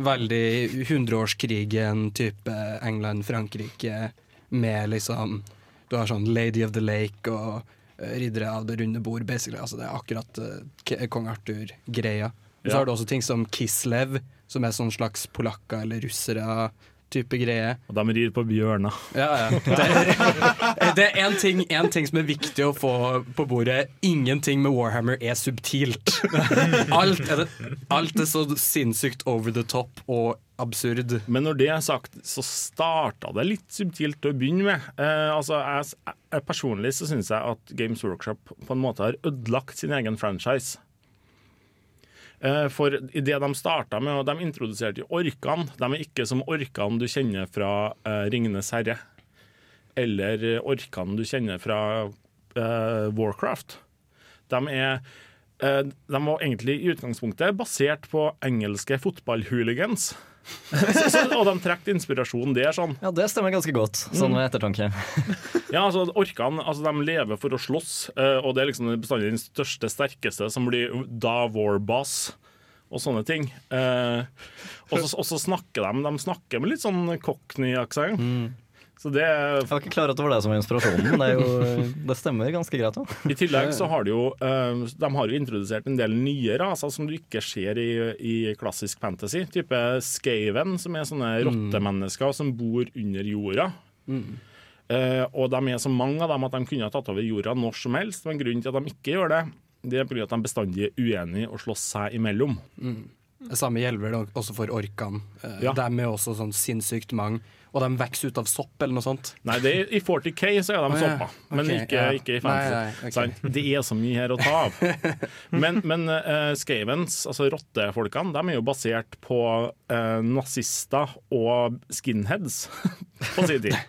Veldig hundreårskrigen-type England-Frankrike med liksom Du har sånn Lady of the Lake og eh, riddere av det runde bord, basically. Altså, det er akkurat uh, kong Arthur-greia. Ja. Så har du også ting som Kislev, som er sånn slags polakker eller russere-type greie. Og de rir på bjørner. Ja, ja. Det er, det en, ting, ting som er viktig å få på bordet. Ingenting med Warhammer er subtilt. Alt er, det, alt er så sinnssykt over the top og absurd. Men når det er sagt, så starta det litt subtilt til å begynne med. Eh, altså, jeg, jeg, personlig så syns jeg at Games Workshop på en måte har ødelagt sin egen franchise. Eh, For det de starta med, og de introduserte jo orkene. De er ikke som orkene du kjenner fra eh, 'Ringenes herre', eller orkene du kjenner fra eh, Warcraft. De, er, de var egentlig i utgangspunktet basert på engelske fotballhooligans. *laughs* så, så, og de trakk inspirasjon der, sånn. Ja, det stemmer ganske godt, sånn Mm. ved ettertanke. *laughs* Ja, altså Orkene altså, de lever for å slåss, eh, og det er liksom bestandig den største, sterkeste som blir da war boss. Og sånne ting. Eh, og, så, snakker de De snakker med litt sånn cockney-aksent. Så det Jeg var ikke klar over at det var det som var inspirasjonen, det, er jo, det stemmer ganske greit. Da. I tillegg så har de jo eh, De har jo introdusert en del nye raser som du ikke ser i, i klassisk fantasy. Type Skaven, som er sånne rottemennesker som bor under jorda. Eh, og de er så mange av dem at de kunne ha tatt over jorda når som helst. Men grunnen til at de ikke gjør det, det er pga. at de bestandig er uenige og slåss seg imellom. Mm. Det samme gjelder vel også for orkene. Eh, Ja. De er også sånn sinnssykt mange, og de vokser ut av sopp eller noe sånt. Nei, det er, I 40K så er de ja. sopper, men Ok, ikke, ja. ikke i fantasy. nei, ok. Sant? Det er så mye her å ta av. *laughs* Men, men uh, Skavens, altså rottefolkene, de er jo basert på uh, nazister og skinheads *laughs* på sin tid. *laughs*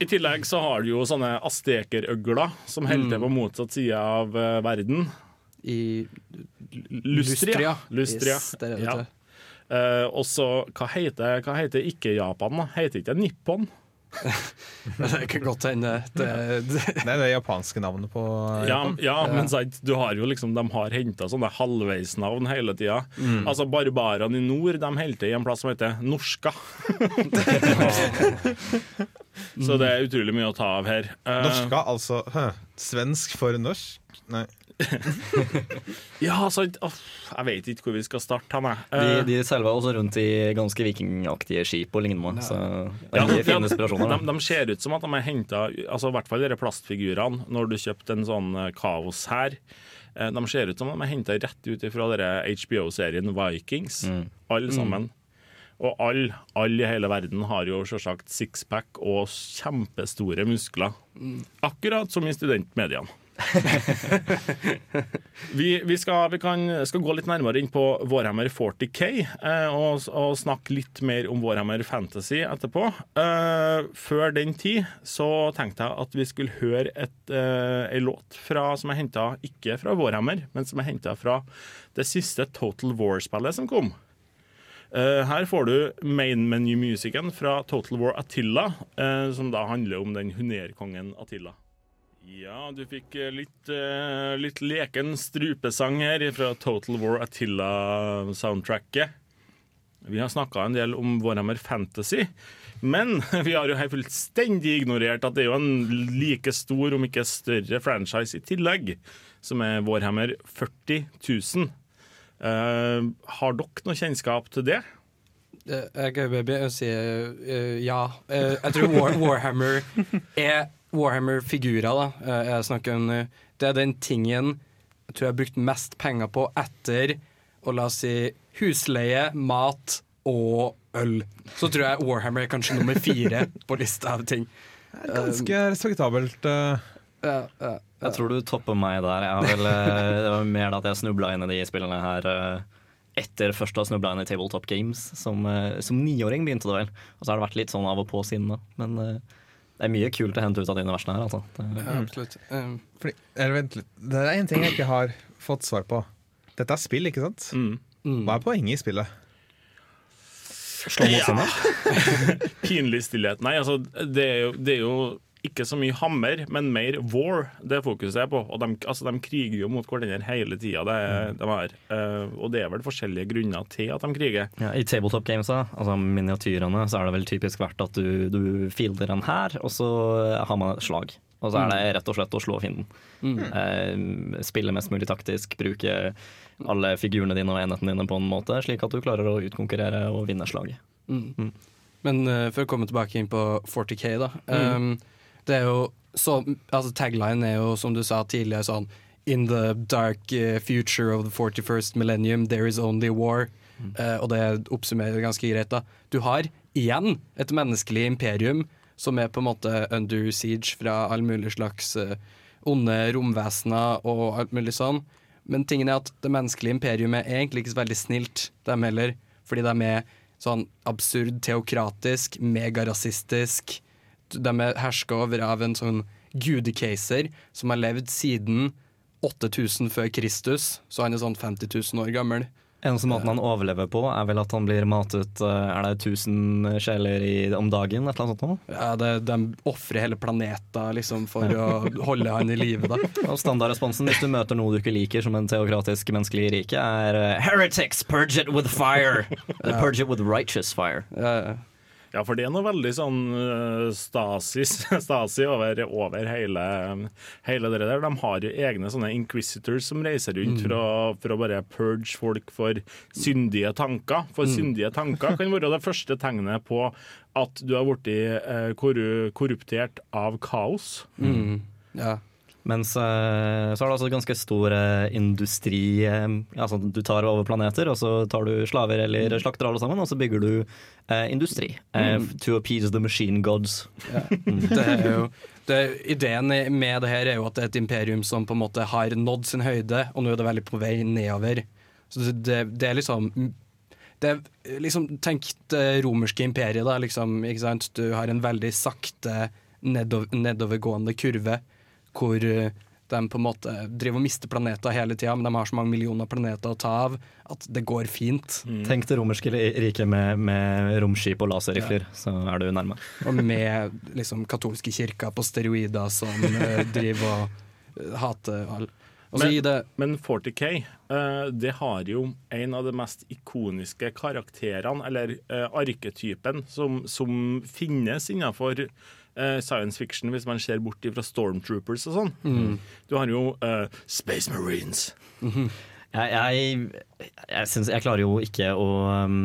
I tillegg så har du jo sånne astekerøgler som holder til på motsatt side av eh, verden. I Lustria. Lustria. Yes, det det, ja. Eh, og så, hva heter, hva heter ikke Japan, da? Heter ikke Nippon? *laughs* Det kan godt hende. Det, det. *laughs* Det er det japanske navnet på Japan. ja, men sant, du har jo liksom, de har henta sånne halvveisnavn hele tida. Mm. Altså, barbarene i nord de holder til i en plass som heter Norska. *laughs* Så det er utrolig mye å ta av her. Eh, Norska, altså hø, Svensk for norsk? Nei. *laughs* Ja, sant. Oh, jeg vet ikke hvor vi skal starte. Han, jeg. De, Eh, de seiler også rundt i ganske vikingaktige skip og lignende, så det er mye ja, fine inspirasjoner. De, de ser ut som at de er henta altså, I hvert fall disse plastfigurene, når du kjøpte en sånn eh, kaos her. eh, De ser ut som de er henta rett ut fra HBO-serien Vikings, alle Mm. sammen. Og alle all i hele verden har jo selvsagt sixpack og kjempestore muskler. Akkurat som i studentmediene. *laughs* vi vi, skal, vi kan, skal gå litt nærmere inn på Warhammer 40K eh, og, og snakke litt mer om Warhammer Fantasy etterpå. Eh, før den tid så tenkte jeg at vi skulle høre et, eh, en låt fra, som er henta ikke fra Warhammer, men som er henta fra det siste Total War-spillet som kom. Eh, her får du main menu-musikken fra Total War Attila, eh, som da handler om den hunerkongen Attila. Ja, du fikk eh, litt, eh, litt leken strupesang her fra Total War Attila-soundtracket. Vi har snakka en del om Warhammer Fantasy, men *laughs* vi har jo helt fullstendig ignorert at det er jo en like stor, om ikke større, franchise i tillegg, som er Warhammer 40 000. Uh, har dere noe kjennskap til det? Eh, Jeg kan bare si ja. Jeg tror War, Warhammer er Warhammer-figurer. da Eh, Jeg snakker om eh, Det er den tingen jeg tror jeg har brukt mest penger på etter og la oss si husleie, mat og øl. Så tror jeg Warhammer er kanskje nummer fire på lista av ting. Det er Ganske respektabelt. eh. Jeg tror du topper meg der. Jeg har vel, det var mer at jeg snubla inn i de spillene her etter først å ha snubla inn i Tabletop Games. Som, som niåring begynte det vel. Og så har det vært litt sånn av og på siden da. Men det er mye kult å hente ut av de universene her, altså. Det, Ja, absolutt. Um, Fordi, eller vent litt. Det er en ting jeg ikke har fått svar på. Dette er spill, ikke sant? Hva er poenget i spillet? Slå mot sinne? *laughs* Pinlig stillhet. Nei, altså, det er, jo, det er jo ikke så mye hammer, men mer war det fokuset er på. Og de, altså, de kriger jo mot hverandre hele tida. Det, er- de er, eh, og det er vel forskjellige grunner til at de kriger. Ja, I tabletop games, altså miniatyrene, så er det vel typisk verdt at du, du fielder en her, og så har man et slag. Og så er det rett og slett å slå fienden. Mm. Uh, spille mest mulig taktisk, bruke alle figurene dine og enhetene dine på en måte, slik at du klarer å utkonkurrere og vinne slaget. Mm. Men uh, for å komme tilbake inn på 40K, da. Mm. Um, det er jo så, altså Tagline er jo, som du sa tidligere, sånn In the dark eh, future of the 41st millennium, there is only war. Eh, og det oppsummerer ganske greit. da Du har igjen et menneskelig imperium som er på en måte under siege fra all mulig slags uh, onde romvesener og alt mulig sånn. Men tingen er at det menneskelige imperiumet er egentlig ikke så veldig snilt, dem heller. Fordi de er sånn absurd teokratisk, megarasistisk. De er herska over av en sånn gudekeiser som har levd siden 8000 før Kristus, så han er sånn 50 000 år gammel. Eneste måten han overlever på, er vel at han blir matet eh, Er det 1000 sjeler i, om dagen? Et eller annet sånt? Ja, det, De ofrer hele planeta liksom, for å holde han i live. *laughs* Og Standardresponsen hvis du møter noe du ikke liker som en teokratisk menneskelig rike, er eh, Heretics, purge it with fire! Purge it with righteous fire. Ja, Ja, for det er noe veldig sånn uh, stasis, *laughs* stasi over, over hele, hele det der. De har jo egne sånne inquisitors som reiser rundt Mm. for, å, bare purge folk for syndige tanker. For Mm. syndige tanker kan være det første tegnet på at du har blitt uh, korruptert av kaos. Mm. Ja. Mens eh, så er det også ganske stor eh, industri eh, Altså du tar over planeter, og så tar du slaver eller slakter alle sammen, og så bygger du eh, industri. Mm. To appease the machine gods. *laughs* Det er jo, det, ideen med det her er jo at det er et imperium som på en måte har nådd sin høyde, og nå er det veldig på vei nedover. Så det, det, det er liksom det er liksom, Tenk det romerske imperiet, da. Liksom, ikke sant? Du har en veldig sakte nedover, nedovergående kurve hvor eh, de på en måte driver og mister planeter hele tida, men de har så mange millioner planeter å ta av at det går fint. Tenk det romerske riket med, med romskip og laserrifler, så er du nærme. Og med liksom katolske kirker på steroider som eh, driver og eh, hater alle. Men, men 40K uh, det har jo en av de mest ikoniske karakterene, eller uh, arketypen, som, som finnes innenfor eh, science fiction, hvis man ser bort fra Stormtroopers og sånn. Mm. Du har jo eh, Space Marines. Jeg, jeg, jeg, synes, jeg klarer jo ikke å um,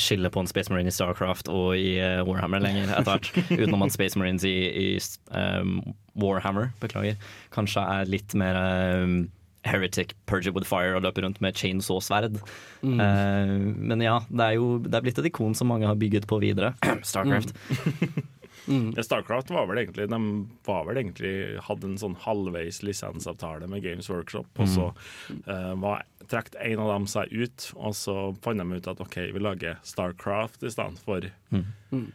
skille på en Space Marine i Starcraft og i uh, Warhammer lenger, etter hvert. *laughs* Utenom at Space Marines i, i um, Warhammer beklager, kanskje er litt mer um, Heretic, Purge it with fire og løper rundt med chainsaw-sverd. Mm. Uh, men ja, det er jo det er blitt et ikon som mange har bygget på videre. *clears throat* Starcraft. *laughs* Ja, Starcraft var vel egentlig De var vel egentlig hadde en sånn halvveis lisensavtale med Games Workshop, og så eh, var trekte en av dem seg ut, og så fant de ut at OK, vi lager Starcraft i stedet for Mm.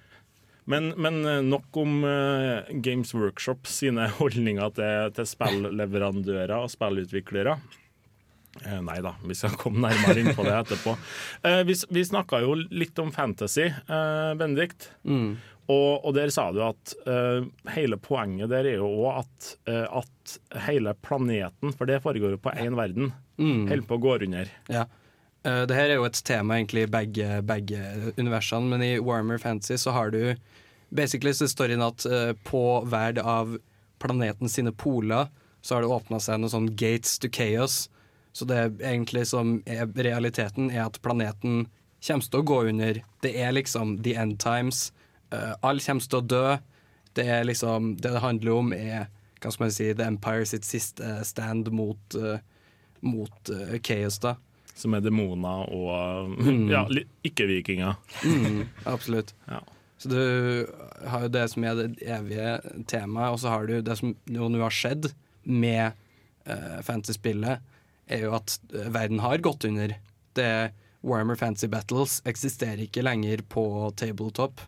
Men, men eh, nok om uh, Games Workshop sine *laughs* holdninger til, til spillleverandører og spillutviklere. Eh, nei da, vi skal komme nærmere inn på det etterpå. *laughs* Eh, vi vi snakka jo litt om fantasy, eh, Benedikt. Mm. Og, og der sa du at uh, hele poenget der er jo òg at, uh, at hele planeten, for det foregår jo på én verden, Mm. holder på å gå under. Ja. Uh, det her er jo et tema egentlig i begge, begge universene, men i Warmer Fantasy så har du Basically så står det inn at på hver av planeten sine poler så har det åpna seg noen sånn gates to chaos. Så det er egentlig som er realiteten, er at planeten kommer til å gå under. Det er liksom the end times. Uh, alle kommer til å dø. Det er liksom Det det handler om, er hva skal man si, The Empire sitt siste stand mot, uh, mot uh, chaos, da. Som er demoner og Mm. ja, ikke-vikinger. Mm, absolutt. *laughs* Ja. Så du har jo det som er det evige temaet, og så har du det som nå har skjedd med uh, fantasy-spillet, er jo at eh, verden har gått under. Det Warhammer Fantasy Battles eksisterer ikke lenger på tabletop.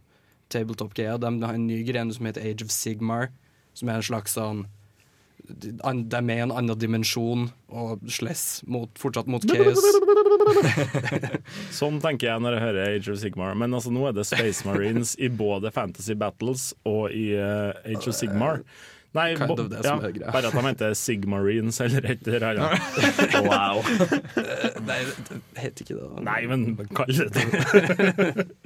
Tabletop-greia. De har en ny greie som heter Age of Sigmar, som er en slags sånn De de er med i en annen dimensjon og slåss fortsatt mot chaos. *laughs* Sånn tenker jeg når jeg hører Age of Sigmar. Men altså, nå er det Space Marines i både Fantasy Battles og i uh, Age of Sigmar. Nei, Kind of det som ja, er greia. bare at de heter Sigmarines eller et eller annet. Wow. *laughs* Nei, det heter ikke det. da. Nei, men kall det det. *laughs*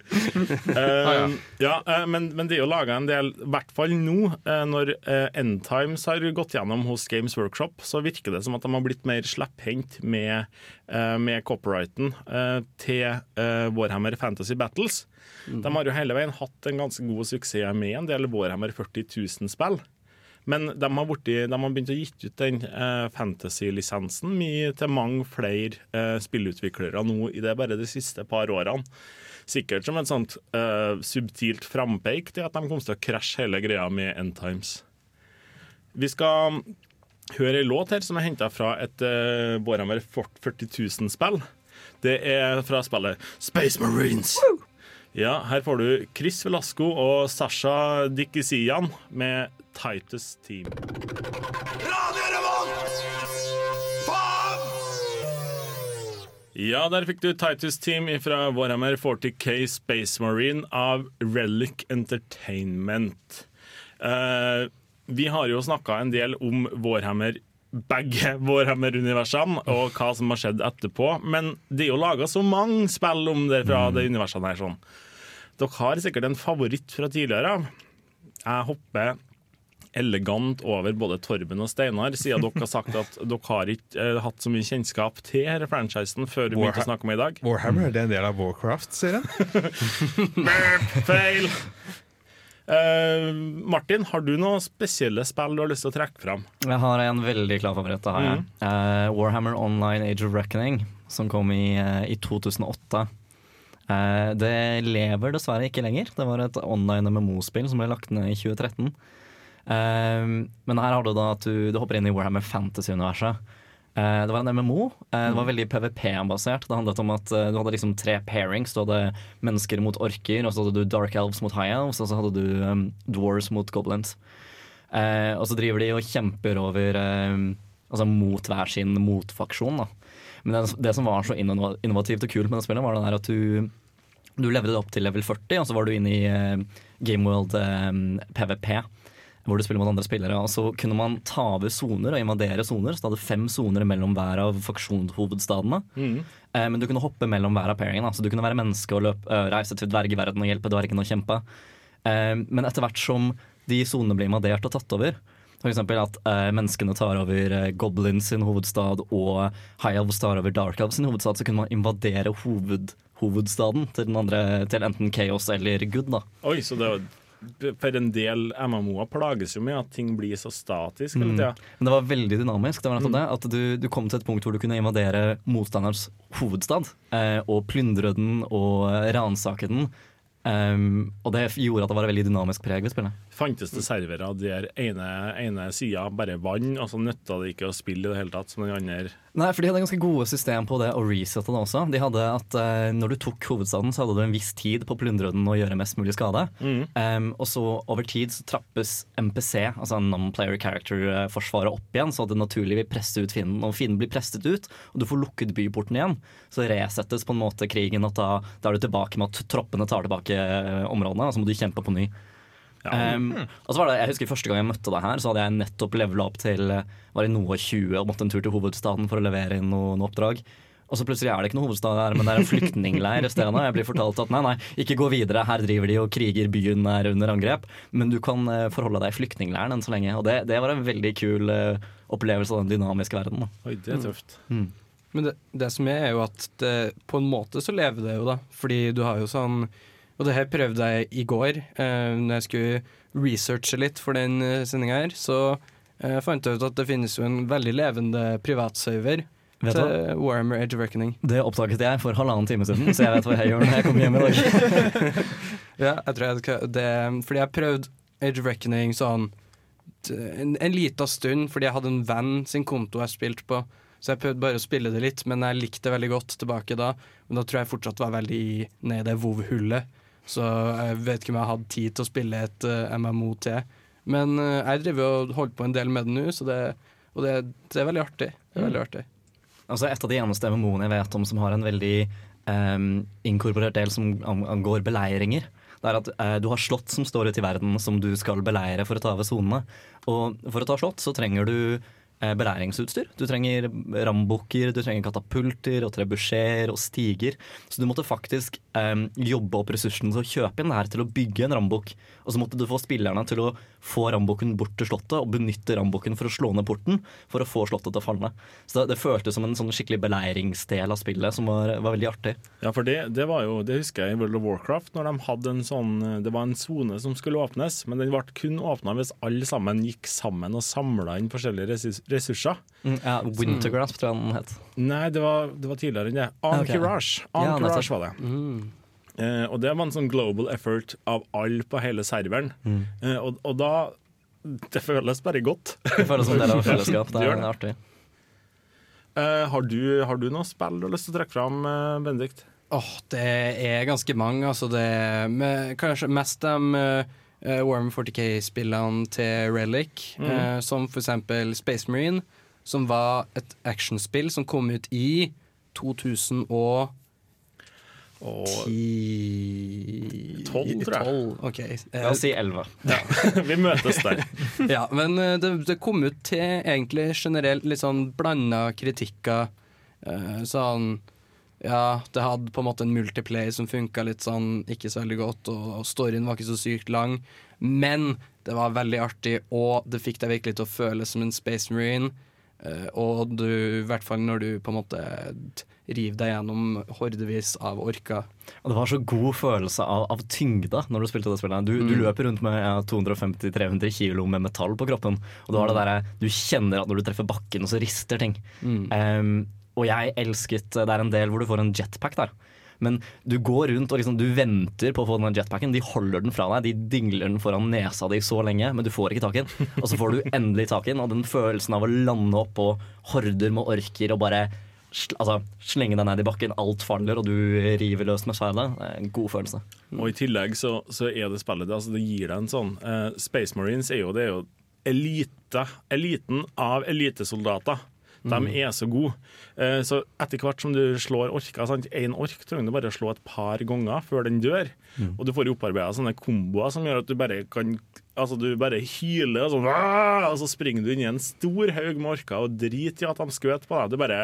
Eh, ja, eh, men, men det er jo laga en del, i hvert fall nå, eh, når Endtimes har gått gjennom hos Games Workshop, så virker det som at de har blitt mer slepphendt med, eh, med copyrighten eh, til eh, Warhammer Fantasy Battles. De har jo hele veien hatt en ganske god suksess med en del Warhammer 40 000-spill. Men de har, borti, de har begynt å gitt ut den eh, fantasy-lisensen til mange flere eh, spillutviklere nå i det bare de siste par årene. Sikkert som et sånt eh, subtilt frampeik til at de kommer til å krasje hele greia med Endtimes. Vi skal høre ei låt her som er henta fra et uh, Warhammer 40 000-spill. Det er fra spillet Space Marines. Ja, her får du Chris Velasco og Sasha Dikisian med Titus Team. Ja, der fikk du Titus Team fra Warhammer 40K Space Marine av Relic Entertainment. Uh, vi har jo snakka en del om Warhammer, begge Warhammer-universene og hva som har skjedd etterpå, men det er jo laga så mange spill om det fra det universet her. sånn. Dere har sikkert en favoritt fra tidligere. av. Jeg hopper elegant over både Torben og Steinar, siden dere har sagt at dere har ikke eh, hatt så mye kjennskap til denne franchisen før vi begynte å snakke om det i dag. Warhammer det er en del av Warcraft-serien. *laughs* Feil! Uh, Martin, har du noen spesielle spill du har lyst til å trekke fram? Jeg har en veldig klar favoritt. Det har jeg. Eh, Warhammer Online Age of Reckoning, som kom i, uh, i 2008. Eh, det lever dessverre ikke lenger. Det var et online MMO-spill som ble lagt ned i 2013. Eh, men her har du da at du, du hopper inn i Warhammer Fantasy-universet. Eh, det var en MMO. Det var veldig PVP-basert. Det handlet om at du hadde liksom tre pairings. Du hadde mennesker mot orker, og så hadde du Dark Elves mot High Elves, og så hadde du um, Dwarves mot Goblins. Og så driver de og kjemper over Altså mot hver sin motfaksjon. da Men det, som var så innovativt og kult med det spillet, var at du du det opp til level 40, og så var du inne i uh, Gameworld PVP. Hvor du spiller mot andre spillere. Og så kunne man ta over soner og invadere soner. Så du hadde fem soner mellom hver av faksjonshovedstadene. Mm. Eh, men du kunne hoppe mellom hver av pairingene. Så du kunne være menneske og løpe, øh, reise til dvergeverdenen og hjelpe dvergene å kjempe. Eh, men etter hvert som de sonene blir invadert og tatt over, f.eks. at eh, menneskene tar over eh, Goblins sin hovedstad og High Elves tar over Dark Elves sin hovedstad, så kunne man invadere hoved, hovedstaden til, den andre, til enten Chaos eller Good. da. Oi, så det var for en del MMO-er plages jo med at ting blir så statisk hele Mm. Men det var veldig dynamisk. Det var nettopp Mm. det, at du, du kom til et punkt hvor du kunne invadere motstanderens hovedstad eh, og plyndre den og ransake den. Um, og det gjorde at det var et veldig dynamisk preg ved spillet. Fantes det servere der ene, ene sida bare vann, og så nytta det ikke å spille i det hele tatt som den andre Nei, for de hadde ganske gode system på det å resette det også. De hadde at eh, Når du tok hovedstaden, så hadde du en viss tid på å plyndre den og gjøre mest mulig skade. Mm. Um, og så over tid så trappes MPC, altså non-player character-forsvaret opp igjen, så at det naturlig vil presse ut fienden. Og fienden blir presset ut, og du får lukket byporten igjen, så resettes på en måte krigen. At da, da er du tilbake med at troppene tar tilbake eh, områdene, og så må du kjempe på ny. Um, og så var det, jeg husker Første gang jeg møtte deg her, så hadde jeg nettopp levela opp til Var i noe 20 og måtte en tur til hovedstaden for å levere inn noen oppdrag. Og så plutselig er det ikke noen hovedstad her, men det er en flyktningleir i stedet. Jeg blir fortalt at nei, nei, ikke gå videre, her driver de og kriger, byen er under angrep. Men du kan eh, forholde deg i flyktningleiren enn så lenge. Og det, det var en veldig kul eh, opplevelse av den dynamiske verden. Da. Oi, det er tøft. Mm. Men det, det som er, er jo at det, på en måte så lever det jo, da. Fordi du har jo sånn Og det her prøvde jeg i går, uh, når jeg skulle researche litt for den uh, sendinga her. Så uh, fant jeg ut at det finnes jo en veldig levende privatserver Vet du til Warhammer of Reckoning. Det oppdaget jeg for halvannen time siden, så jeg vet hva jeg gjør når jeg kommer hjem i dag. *laughs* ja, jeg tror jeg det, Fordi jeg prøvde of Reckoning sånn en, en liten stund, fordi jeg hadde en venn sin konto jeg spilte på. Så jeg prøvde bare å spille det litt, men jeg likte det veldig godt tilbake da. Men da tror jeg fortsatt var veldig nede ned i det WoW-hullet. Så jeg vet ikke om jeg hadde tid til å spille et uh, MMO til. Men uh, jeg driver og holder på en del med det nå, så det, og det, det er veldig artig. Det er veldig artig. Altså Et av de eneste MMO-ene jeg vet om som har en veldig um, inkorporert del som angår beleiringer. Det er at eh, Du har slott som står ute i verden som du skal beleire for å ta over sonene. Og for å ta slott så trenger du eh, belæringsutstyr. Du trenger rambukker, du trenger katapulter og trebuchet og stiger. Så du måtte faktisk um, jobbe opp ressursene til å kjøpe inn det her til å bygge en rambukk. Og så måtte du få spillerne til å få rambukken bort til slottet og benytte rambukken for å slå ned porten for å få slottet til å falle. Så det, det føltes som en sånn skikkelig beleiringsdel av spillet som var, var veldig artig. Ja, for det, det var jo, det husker jeg i World of Warcraft, når de hadde en sånn Det var en sone som skulle åpnes, men den ble kun åpna hvis alle sammen gikk sammen og samla inn forskjellige resurs- ressurser. Mm, ja, Wintergrasp tror jeg den het. Nei, det var, det var tidligere enn det. Encourage. Ja, Encourage nettopp. var det. Eh, og det var en sånn global effort av alle på hele serveren. Mm. Eh, og, og da Det føles bare godt. Det føles som en del av *laughs* fellesskap. Det Det er artig. Eh, har, du, har du noe spill du har lyst til å trekke fram, eh, Benedikt? Åh, det er ganske mange, altså. Det er med, kanskje mest de uh, Warhammer 40K-spillene til Relic, Mm. uh, som for eksempel Space Marine, som var et actionspill som kom ut i 2010 Tolv, tror jeg. Tolv, ok. La oss si 11. *laughs* Vi møtes der. *laughs* ja, men eh, det, det kom ut til egentlig generelt litt sånn blanda kritikker. Uh, sånn Ja, det hadde på en måte en multiplay som funka litt sånn ikke så veldig godt, og, storyen var ikke så sykt lang. Men det var veldig artig, og det fikk deg virkelig til å føle som en Space Marine. Eh, og du, i hvert fall når du på en måte river deg gjennom hordevis av orker. Og det var så god følelse av, av tyngde når du spilte det spillet. Du, du Mm. løper rundt med 250-300 kilo med metall på kroppen. Og du har det der, du kjenner at når du treffer bakken, og så rister ting. Mm. Um, og jeg elsket Det er en del hvor du får en jetpack der. Men du går rundt og liksom, du venter på å få den jetpacken. De holder den fra deg, de dingler den foran nesa di så lenge, men du får ikke tak i den. Og så får du endelig tak i den, og den følelsen av å lande opp på horder med orker og bare altså, slenge deg ned i bakken, alt faller, og du river løs med sverdet. Det er en god følelse. Og i tillegg så, så er det spillet altså det gir deg en sånn uh, Space Marines er jo, det er jo elite, eliten av elitesoldater. De Mm. er så gode. Eh, så etter hvert som du slår orker Én En ork trenger du bare slå et par ganger før den dør. Og du får opparbeida sånne komboer som gjør at du bare kan Altså du bare hyler, og, sånn, og så springer du inn i en stor haug med orker og driter i at de skjøt på deg. Du bare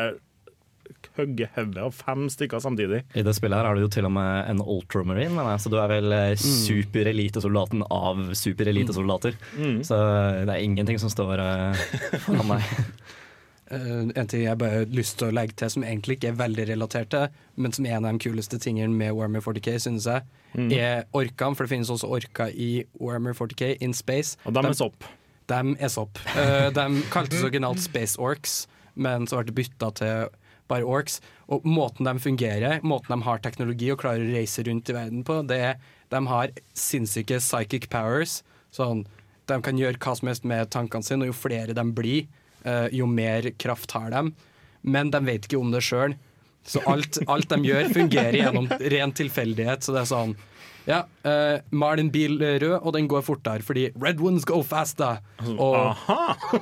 hogger hodet av fem stykker samtidig. I det spillet her er du jo til og med en ultramarine, mener jeg, så du er vel eh, superelitesoldaten av superelitesoldater. Mm. Så det er ingenting som står uh, foran deg. *laughs* Eh, en ting jeg bare har lyst til å legge til som egentlig ikke er veldig relatert til, men som er en av de kuleste tingene med Warmer 40K, synes jeg, Mm. er orkene. For det finnes også orker i Warmer 40K in space. Og dem er sopp. De er sopp. Uh, de kaltes originalt Space Orcs, men så ble det bytta til bare orcs. Og måten de fungerer, måten de har teknologi og klarer å reise rundt i verden på, det er de har sinnssyke psychic powers. Sånn, de kan gjøre hva som helst med tankene sine, og jo flere de blir, eh, jo mer kraft har de. Men de vet ikke om det sjøl. Så alt, alt de gjør, fungerer gjennom ren tilfeldighet. Så det er sånn ja, uh, mal en bil rød, og den går fortere, fordi red ones go faster. Og,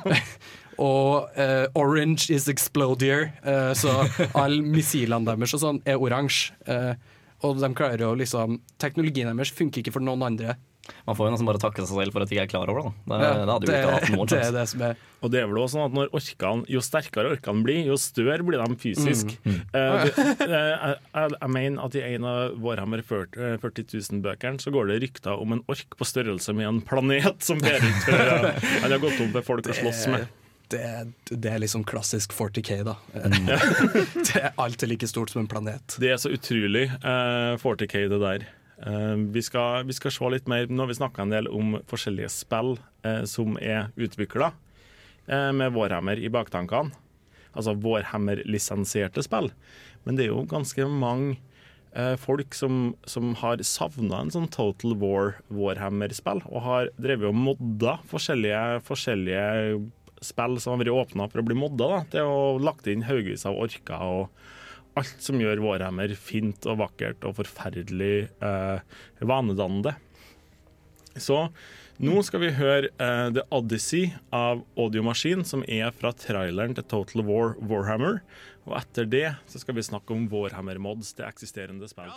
*laughs* og uh, orange is explodier. Uh, så alle missilene deres og sånn er oransje. eh, og de klarer å liksom Teknologien deres funker ikke for noen andre. Man får jo nesten bare takke seg selv for at de ikke er klar over det. Det, Ja, det hadde jo det- ikke hatt noen *laughs* det er sjanse. det som er Og det er vel også sånn at når orkene, Jo sterkere orkene blir, jo større blir de fysisk. Mm. Mm. det, eh, jeg, mener at i en av Warhammer 40, eh, 40 000-bøkene så går det rykter om en ork på størrelse med en planet som Berit uh, *laughs* Han har gått opp med folk å slåss med. Det, det er liksom klassisk 40K, da. Mm. *laughs* det er alltid like stort som en planet. Det er så utrolig uh, 40K, det der. Eh, vi, skal, vi skal se litt mer Nå har vi snakka en del om forskjellige spill eh, som er utvikla eh, med Warhammer i baktankene. Altså Warhammer-lisensierte spill. Men det er jo ganske mange eh, folk som, som har savna en sånn Total War Warhammer-spill, og har drevet og modda forskjellige, forskjellige spill som har vært åpna for å bli modda. Da, til å lagt inn haugevis av orker og alt som gjør Warhammer fint og vakkert og forferdelig eh, vanedannende. Så nå skal vi høre eh, The Odyssey av Audiomaskin, som er fra traileren til Total War Warhammer. Og etter det så skal vi snakke om Warhammer-mods til eksisterende spill.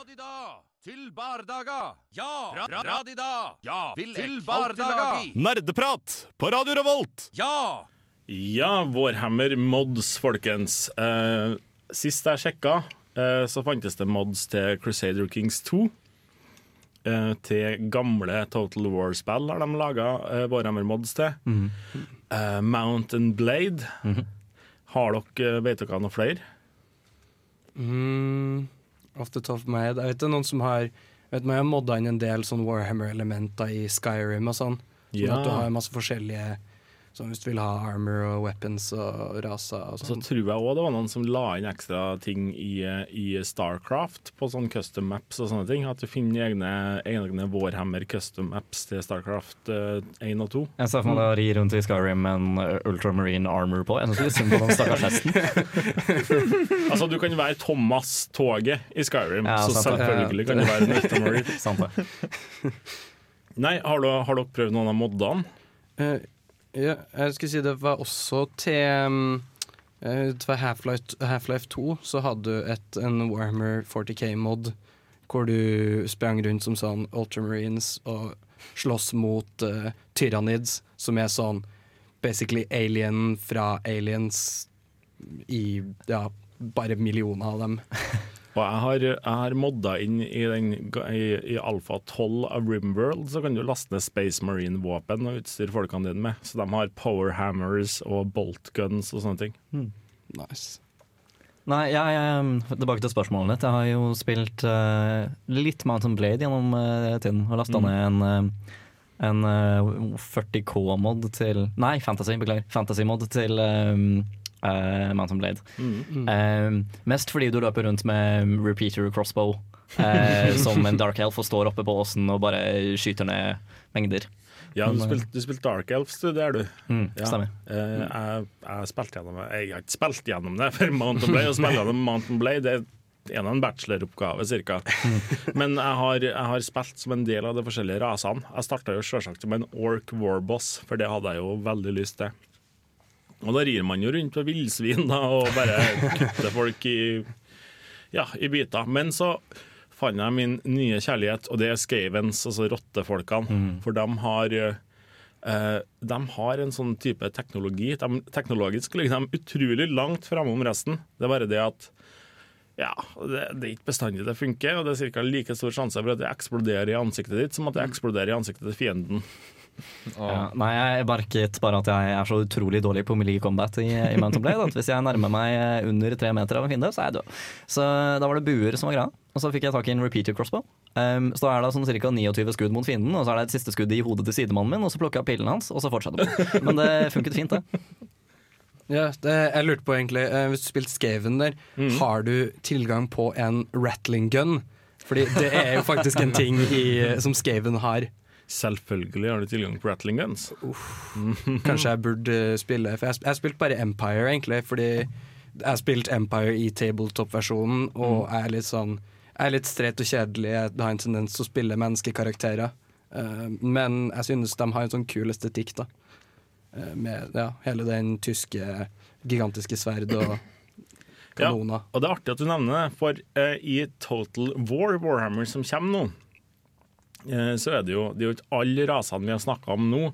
Til bardaga! Ja! Ra ra radida! Ja! Vil til bardaga! Nerdeprat på Radio Revolt! Ja! Ja, Warhammer-mods, folkens. Eh, sist jeg sjekka, eh, så fantes det mods til Crusader Kings 2. Eh, til gamle Total War-spill har de laga eh, Warhammer-mods til. Eh, Mountain Blade. Har dere, vet dere noe flere? Mm, off the top of my head. Jeg vet det er noen som har vet Man har modda inn en del sånn Warhammer-elementer i Skyrim og sånn. Sånn Ja. at du har masse forskjellige Sånn hvis du vil ha armor og weapons og raser og Så sånn. tror jeg òg det var noen som la inn ekstra ting i, i Starcraft, på sånn custom maps og sånne ting. At du finner egne, egne Warhammer custom maps til Starcraft eh, 1 og 2. Jeg ser for meg å ri rundt i Skyrim med en uh, ultramarine armor på. Jeg synes er synd på den stakkars hesten. *laughs* Altså, du kan være Thomas-toget i Skyrim, Ja, så selvfølgelig kan du være en Ultramarine. *laughs* Sant det. Nei, har, du, har dere prøvd noen av moddene? Eh, ja, jeg skulle si det var også til um, eh, Half-Life Half 2 så hadde du et, en Warhammer 40K-mod hvor du sprang rundt som sånn Ultramarines og slåss mot uh, Tyrannids, som er sånn basically alien fra aliens i ja, bare millioner av dem. *laughs* Og jeg har, jeg har modda inn i, den, i, i Alfa 12 av Rimworld, så kan du laste ned Space Marine-våpen og utstyre folkene dine med. Så de har power hammers og bolt guns og sånne ting. Nice. Nei, jeg, jeg, tilbake til spørsmålet ditt. Jeg har jo spilt uh, litt Mountain Blade gjennom uh, tiden. Og lasta Mm. ned en, eh, en uh, 40K-mod til Nei, Fantasy, beklager. Fantasy-mod til um, eh, Mountain Blade. Mm. Eh, mest fordi du løper rundt med repeater crossbow eh, *laughs* som en dark elf og står oppe på åsen og bare skyter ned mengder. Ja, du spilte, du Dark Elves, du. Det er du. Mm, stemmer. Eh, jeg, jeg spilte gjennom det. Jeg har ikke spilt gjennom det for Mountain Blade. Å spille gjennom Mountain Blade det er en av en bacheloroppgave, ca. Men jeg har, jeg har spilt som en del av de forskjellige rasene. Jeg starta jo selvsagt som en orc warboss, for det hadde jeg jo veldig lyst til. Og da rir man jo rundt på villsvin og bare kutter folk i, ja, i biter. Men så fant jeg min nye kjærlighet, og det er Skavens, altså rottefolkene. For de har eh, de har en sånn type teknologi. De, teknologisk ligger de utrolig langt framme om resten. Det er bare det at ja, det, det er ikke bestandig det funker, og det er ca. like stor sjanse for at det eksploderer i ansiktet ditt som at det eksploderer i ansiktet til fienden. Ja, nei, jeg merket bare at jeg er så utrolig dårlig på melee combat i, i Mountain Blade at hvis jeg nærmer meg under tre meter av en fiende, så er jeg død. Så da var det buer som var greia. Og så fikk jeg tak i en repeater crossbow. Um, så da er det sånn ca. 29 skudd mot fienden, og så er det et siste skudd i hodet til sidemannen min, og så plukker jeg opp pillen hans, og så fortsetter det. Men det funket fint, det. Ja, det, jeg lurte på egentlig eh, Hvis du spilte Skaven der, har du tilgang på en rattling gun? Fordi det er jo faktisk en ting i, som Skaven har. Selvfølgelig har du tilgang på rattling guns. Kanskje jeg burde spille For jeg, jeg spilte bare Empire, egentlig. Fordi jeg har spilt Empire i tabletop-versjonen, og jeg er litt sånn Jeg er litt streit og kjedelig. Jeg har en tendens til å spille menneskekarakterer. Eh, men jeg synes de har en sånn kul estetikk, da. Eh, med ja, hele den tyske gigantiske sverd og kanoner. Og det er artig at du nevner det, for uh, i Total War, Warhammer, som kommer nå, eh, så er det jo, det er jo ikke alle rasene vi har snakka om nå,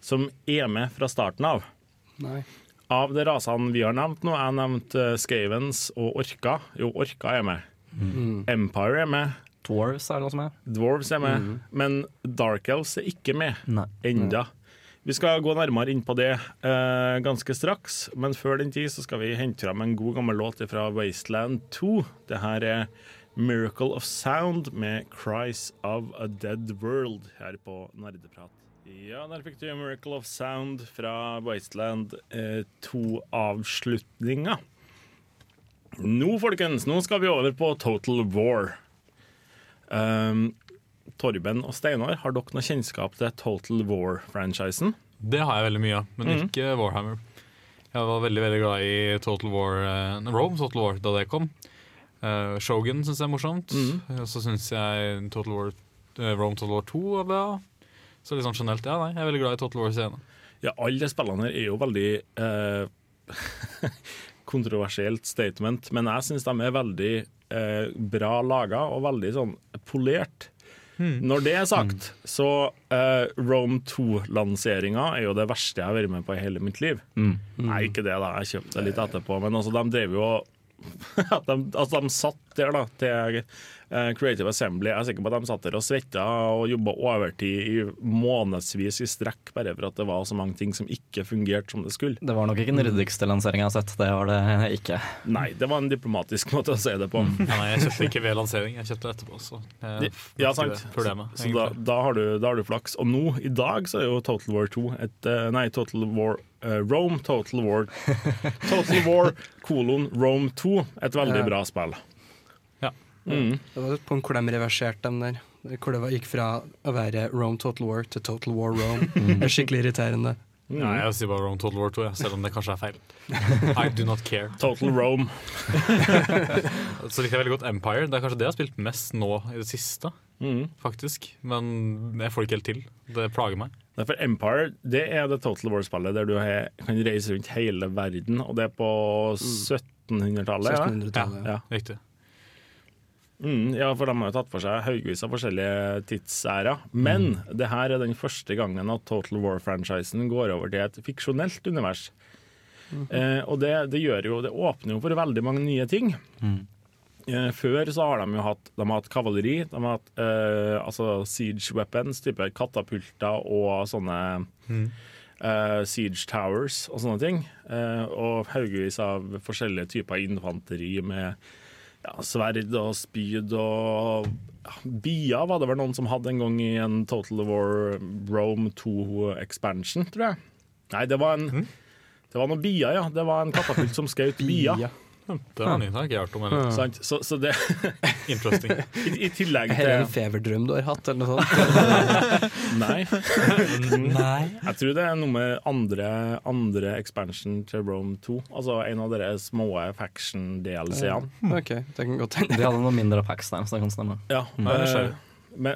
som er med fra starten av. Nei. Av de rasene vi har nevnt nå, jeg nevnte nevnt eh, Skavens og Orka. Jo, Orka er med. Mm. Empire er med. Dwarves er noe som er. Dwarves er med. mm. Men Dark Elves er ikke med Nei. enda. Vi skal gå nærmere inn på det eh, ganske straks, men før den tid så skal vi hente fram en god gammel låt fra Wasteland 2. Det her er 'Miracle of Sound' med 'Cries of a Dead World' her på Nerdeprat. Ja, der fikk du 'Miracle of Sound' fra Wasteland 2-avslutninga. Nå, folkens, nå skal vi over på Total War. Um, Torben og Steinar, har dere noe kjennskap til Total War-franchisen? Det har jeg veldig mye av, men Mhm. ikke Warhammer. Jeg var veldig veldig glad i Total War uh, Rome Total War da det kom. Eh, Shogun syns jeg er morsomt. Mm. Så syns jeg Total War, uh, Rome Total War 2 er bra. Så litt sånn generelt, ja nei, jeg er veldig glad i Total War-scenen. Ja, alle de spillene her er jo veldig uh, *laughs* kontroversielt statement, men jeg syns de er veldig uh, bra laga og veldig sånn polert. Mm. Når det er sagt, så uh, Rome 2-lanseringa er jo det verste jeg har vært med på i hele mitt liv. Mm. Nei, ikke det, da. Jeg kjøpte det litt etterpå. Men altså, de drev jo og *laughs* at de, altså de satt der da til eh, Creative Assembly. Jeg er sikker på at de satt der og svetta og jobba overtid i månedsvis i strekk bare for at det var så mange ting som ikke fungerte som det skulle. Det var nok ikke den ryddigste lanseringa jeg har sett. Det var det ikke. Nei, det var en diplomatisk måte å si det på. Nei, jeg kjøpte ikke ved lansering, jeg kjøpte det etterpå. Så jeg Ja, sant. Problemet, så da, da, har du, da har du flaks. Og nå, i dag, så er jo Total War 2 et eh, Nei, Total War eh, Rome, Total War Total War kolon Rome 2. Et veldig Ja. bra spill. Ja. Mm. Det var et punkt hvor de reverserte dem der. Hvor det var, gikk fra å være Rome Total War til Total War Rome. *laughs* Det er skikkelig irriterende. Ja, jeg sier bare Rome Total War 2, jeg, selv om det kanskje er feil. I do not care. Total Rome. *laughs* Så likte jeg veldig godt Empire. Det er kanskje det jeg har spilt mest nå i det siste. Mm. Faktisk. Men jeg får det ikke helt til. Det plager meg. Derfor Empire det er det Total War-spillet der du he, kan reise rundt hele verden, og det er på 1700-tallet? ja? 1700-tallet, ja. Riktig. Mm, ja, for de har jo tatt for seg haugevis av forskjellige tidsærer. Men det her er den første gangen at Total War-franchisen går over til et fiksjonelt univers. Eh, og det, det gjør jo Det åpner jo for veldig mange nye ting. Eh, før så har de jo hatt, de har hatt kavaleri, de har hatt eh, altså siege weapons, type katapulter og sånne eh, siege towers og sånne ting. Eh, og haugevis av forskjellige typer infanteri med ja, sverd og spyd og ja, bier var det vel noen som hadde en gang i en Total War Rome 2 expansion, tror jeg. Nei, det var en Det var noen bier, ja. Det var en katapult som skjøt bier. *laughs* Det nytt, det har jeg ikke hørt om heller. Sant? Så, så det *laughs* Interesting. I, I tillegg til... er en feberdrøm du har hatt, eller noe sånt. *laughs* Nei. Nei. Jeg tror det er noe med andre, andre expansion til Rome 2. Altså en av de små faction-DLC-ene. OK, det kan godt hende. De hadde noe mindre packs der, så det kan stemme. Ja, Mm. eh, men,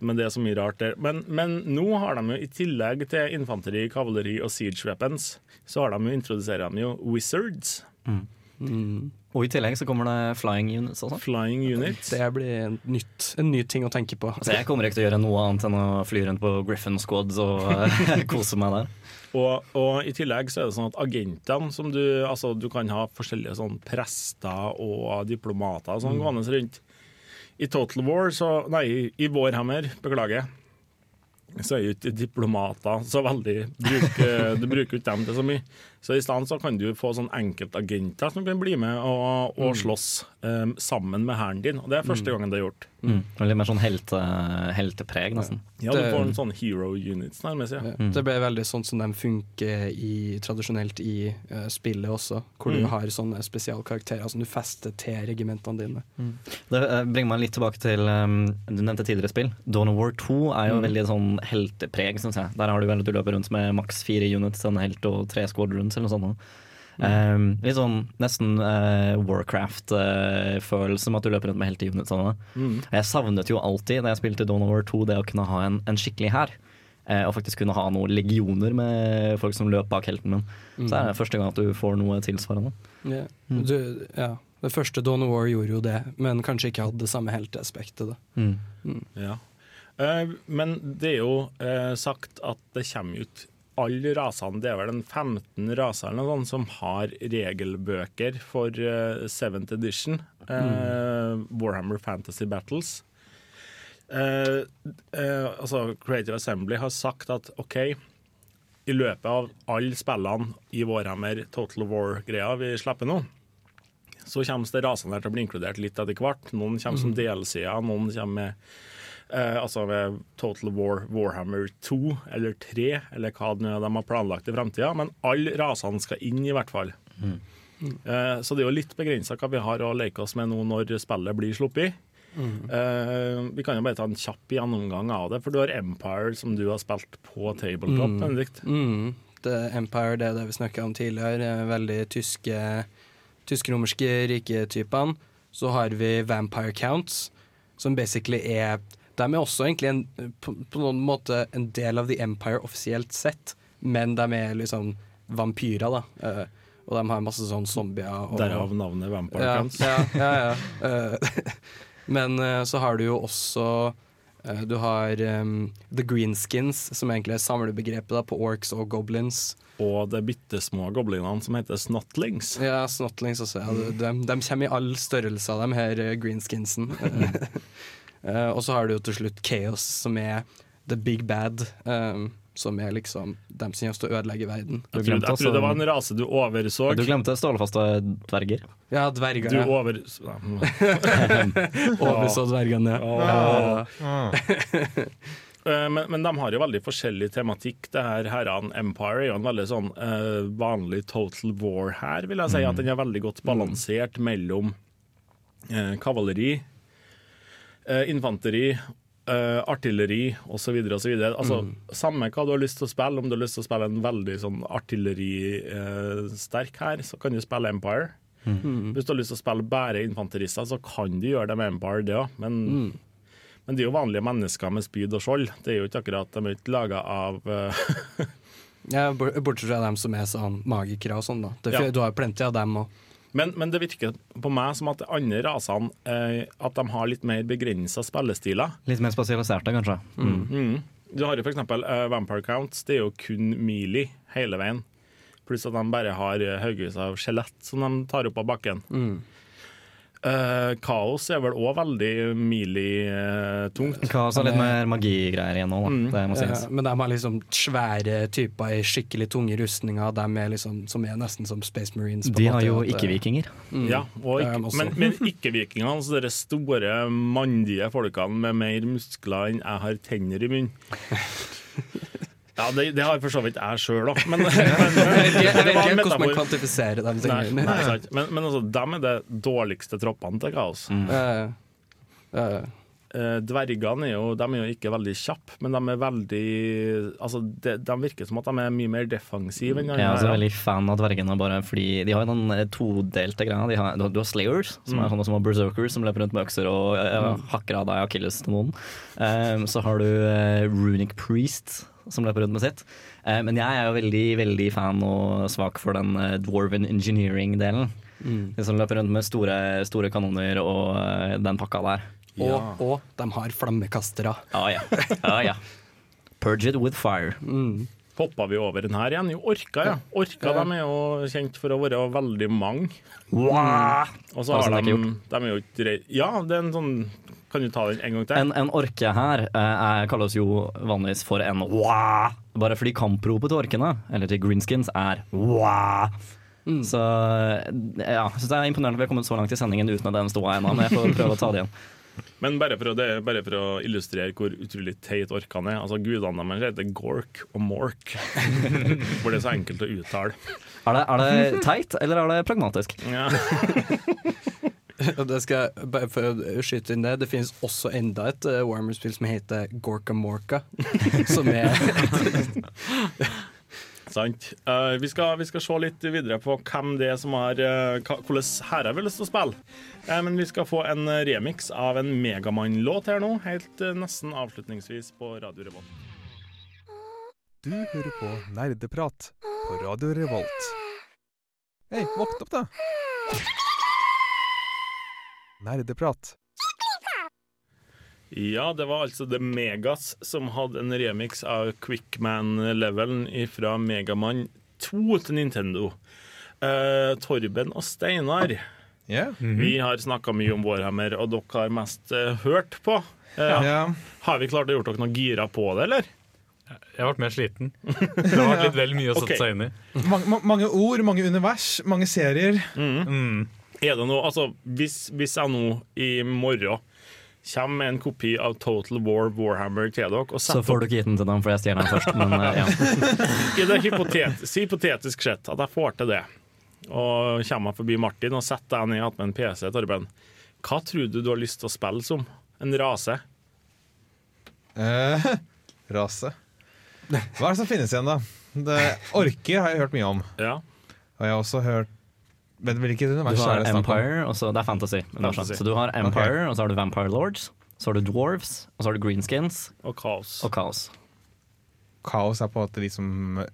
men det er så mye rart der. Men, men nå har de jo i tillegg til infanteri, kavaleri og siege weapons, så har de jo introduserer de jo wizards. Og i tillegg så kommer det flying units og sånn. Flying units. Det blir en, nytt, en ny ting å tenke på. Altså, jeg kommer ikke til å gjøre noe annet enn å fly rundt på Griffin Squads og eh, *laughs* kose meg der. Og, og i tillegg så er det sånn at agentene som du Altså du kan ha forskjellige sånn prester og diplomater og sånn Mm. gående rundt. I Total War så Nei, i Warhammer, beklager. Så er jo ikke diplomater så veldig bruker, Du bruker ikke dem til så mye. Så i stedet så kan du få sånn enkeltagenter som kan bli med og, og Mm. slåss um, sammen med hæren din. Og det er første gangen det er gjort. Mm. Litt mer sånn helte, heltepreg, nesten. Ja, du får en sånn hero units, nærmest. Ja. Ja, Det ble veldig sånn som de funker i, tradisjonelt i uh, spillet også, hvor Mm. du har sånne spesialkarakterer som du fester til regimentene dine. Det uh, bringer meg litt tilbake til um, Du nevnte tidligere spill. Dawn of War 2 er jo Mm. veldig sånn heltepreg, syns jeg. Der har du vel at du løper rundt med maks fire units, en helt og tre squadrons eller noe sånt. Um, litt sånn nesten uh, Warcraft-følelse med at du løper rundt med helteunits. unit sånn. Mm. Jeg savnet jo alltid da jeg spilte Dawn of War 2 det å kunne ha en, en skikkelig hær. eh, Og faktisk kunne ha noen legioner med folk som løp bak helten min. Så det er første gang at du får noe tilsvarende. Yeah. Mm. Du, ja. Det første Dawn of War gjorde jo det, men kanskje ikke hadde det samme helteaspektet. Mm. Mm. Ja. Uh, men det er jo uh, sagt at det kommer ut alle rasene, det er vel en 15 raser eller noe sånt, som har regelbøker for eh, 7th edition. eh, Warhammer Fantasy Battles. Uh, uh, altså Creative Assembly har sagt at OK, i løpet av alle spillene i Warhammer Total War-greia vi slipper nå, så kommer det rasene her til å bli inkludert litt etter hvert. Noen kommer som DLC-er, noen kommer med eh, altså ved Total War Warhammer 2 eller 3, eller hva de har planlagt i framtida. Men alle rasene skal inn, i hvert fall. Eh, så det er jo litt begrensa hva vi har å leke oss med nå når spillet blir sluppet. Eh, vi kan jo bare ta en kjapp gjennomgang av det, for du har Empire, som du har spilt på tabletop. Mm. Benedikt. Mm. Det Empire, det er det vi snakka om tidligere. er Veldig tyske tysk-romerske riketypene. Så har vi Vampire Counts, som basically er De er også egentlig en, på, på noen måte en del av The Empire offisielt sett, men de er liksom vampyrer, da. Uh, og de har masse sånn zombier. Og, Derav navnet Vampire ja, Ja, ja, ja. Eh, *laughs* Men eh, så har du jo også Du har um, The Greenskins, som egentlig er samlebegrepet da, på orcs og goblins. Og de bitte små goblinene som heter snotlings. Ja, Snotlings også. Ja. De, de, de kommer i all størrelse av de her eh, *laughs* Eh, og så har du jo til slutt Chaos, som er the big bad. um, som er liksom dem som kommer til å ødelegge verden. Jeg trodde, jeg trodde det var en rase du overså. Du glemte stålfaste dverger. Ja, dverger. Du ja. over... *laughs* Overså dvergene. Ja. *laughs* Eh, Men, men de har jo veldig forskjellig tematikk. Det her herrene Empire er jo en veldig sånn uh, vanlig total war her, vil jeg si. At den er veldig godt balansert mellom uh, kavaleri, infanteri, eh, artilleri osv. osv. Altså, Samme hva du har lyst til å spille, om du har lyst til å spille en veldig sånn artilleristerk her, så kan du spille Empire. Mm. Hvis du har lyst til å spille bare infanterister, så kan du gjøre det med Empire, det òg. Men, Mm. men de er jo vanlige mennesker med spyd og skjold. Det er jo ikke akkurat De er ikke laga av eh, *laughs* Ja, Bortsett fra dem som er sånn magikere og sånn, da. Det, Ja. Du har jo plenty av dem òg. Men, men det virker på meg som at de andre rasene eh, At de har litt mer begrensa spillestiler. Litt mer spesialiserte, kanskje. Mm. Mm. Du har jo for eksempel eh, Vampire Counts. Det er jo kun melee hele veien. Pluss at de bare har eh, haugevis av skjelett som de tar opp av bakken. Eh, Kaos er vel òg veldig Mili-tungt. Kaos har litt mer magigreier igjen nå. Mm. Det må sies. Ja, men de har liksom svære typer i skikkelig tunge rustninger. De er liksom, som er nesten som Space Marines. på De har måte, jo eh, ikke-vikinger. Mm. Ja, er ikke, men, men ikke-vikingene, altså de store, mandige folkene med mer muskler enn jeg har tenner i munnen. *laughs* Ja, det, det har for så vidt jeg sjøl òg, *laughs* men, men, Jeg vet ikke- hvordan man kvantifiserer de tingene. nei, sant. Men, men altså, dem er det dårligste troppene til kaos. Mm. eh, Eh, Dvergene er jo, de er jo ikke veldig kjappe, men de er veldig Altså, de, de virker som at de er mye mer defensive enn Jeg er også veldig fan av dvergene, bare fordi de har den todelte greia. De har, du har- du har Slayers, som er Mm. sånne som har berserkers, som løper rundt med økser og ja, hakker av deg akilles til noen. Um, så har du uh, Runic Priest, som løper rundt med sitt. Eh, men jeg er jo veldig, veldig fan og svak for den eh, dwarven engineering-delen. Mm. De som løper rundt med store, store kanoner og eh, den pakka der. og, og de har flammekastere. Ja ja. Ah, ja. Purge it with fire. Mm. Hoppa vi over den her igjen? Jo, Orka, ja. Orka Ja. de er jo kjent for å være veldig mange. Wow. Og så har de, de er jo ikke Ja, det er en sånn Kan du ta den en gang til? En, en orke her eh, kalles jo vanligvis for en wah, bare fordi kampropet til orkene, eller til greenskins, er wah. Så ja, så det er imponerende at vi har kommet så langt i sendingen uten at den ståa ennå, men jeg får prøve å ta det igjen. *laughs* Men bare for, å, det, bare for å illustrere hvor utrolig teit orkene er. Altså Gudene deres heter Gork og Mork. *laughs* For det er så enkelt å uttale. Er det, er det teit, eller er det pragmatisk? Ja. *laughs* *laughs* Det skal, bare for å skyte inn det, det finnes også enda et uh, Warhammer-spill som heter Gorka Morka. *laughs* Som er *laughs* Sant. Uh, vi, skal, vi skal se litt videre på hvem det er som har uh, Hvordan herrer har lyst til å spille. Uh, men vi skal få en remix av en Megamann-låt her nå, helt eh, nesten avslutningsvis på Radio Revolt. Du hører på Nerdeprat på Radio Revolt. Hei, våkn opp, da! Nerdeprat. Ja, det var altså The Megas som hadde en remix av Quickman-levelen fra Megamann 2 til Nintendo. Uh, Torben og Steinar, vi har snakka mye om Warhammer, og dere har mest uh, hørt på. Uh, Ja. Har vi klart å gjort dere noe gira på det, eller? Jeg har vært mer sliten. Det har vært litt vel mye å *laughs* sette okay. seg inn i. Mange, mange ord, mange univers, mange serier. Mm. Er det noe, altså, hvis, hvis jeg nå i morgen kommer med en kopi av Total War Warhammer til dere og Så får du ikke gitt den til dem, for jeg stjeler den først. Men eh, ja. *laughs* I det hypotet hypotetisk sett at jeg får til det, og kommer forbi Martin og setter deg ned igjen med en PC, Torben, hva tror du du har lyst til å spille som? En rase? Eh, *laughs* rase. Hva er det som finnes igjen, da? Det, orker har jeg hørt mye om. Ja. Og jeg har også hørt Men hvilket Du univers har er det snakk om? Empire, og så, det er fantasy. Fantasy. Så du har Empire, okay. og så har du Vampire Lords, så har du Dwarves, og så har du Greenskins. Og Kaos. Og Kaos. Kaos er på en måte de som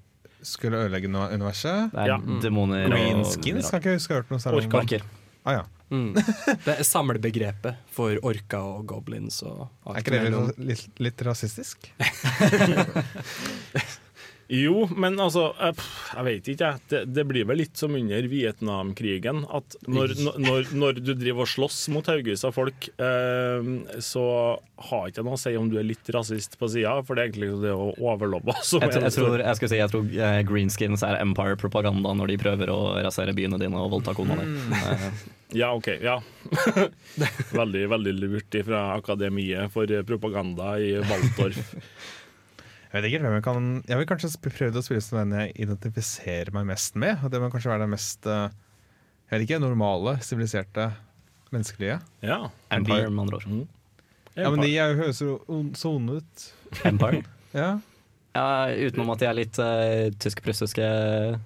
skulle ødelegge universet. Det er Ja. demoner Greenskins kan ikke jeg huske jeg har hørt noe særlig om. Orker. Ah, ja. Mm. *laughs* Det er samlebegrepet for orka og goblins og alt Er ikke det litt, litt, litt rasistisk? *laughs* *laughs* Jo, men altså Jeg, jeg vet ikke, jeg. Det, det blir vel litt som under Vietnamkrigen. At når, når, når du driver og slåss mot haugevis av folk, eh, så har ikke jeg noe å si om du er litt rasist på sida, for det er egentlig det å overlobbe som Jeg, er tror- jeg, tror, jeg, si, jeg tror eh, greenskins er Empire-propaganda når de prøver å rasere byene dine og voldta kona di. Eh, Ja, OK. Ja. *laughs* veldig, veldig lurt fra Akademiet for propaganda i Waldorf. *laughs* Jeg vet ikke hvem jeg kan Jeg vil kanskje prøve prøvd å spille som den jeg identifiserer meg mest med. Og det må kanskje være den mest eh, Jeg vet ikke, normale, siviliserte menneskelige. Ja. Empire, med andre ord. Ja, men de høres jo så onde ut. Empire? *laughs* Ja. Ja, utenom at de er litt uh, tysk-prussiske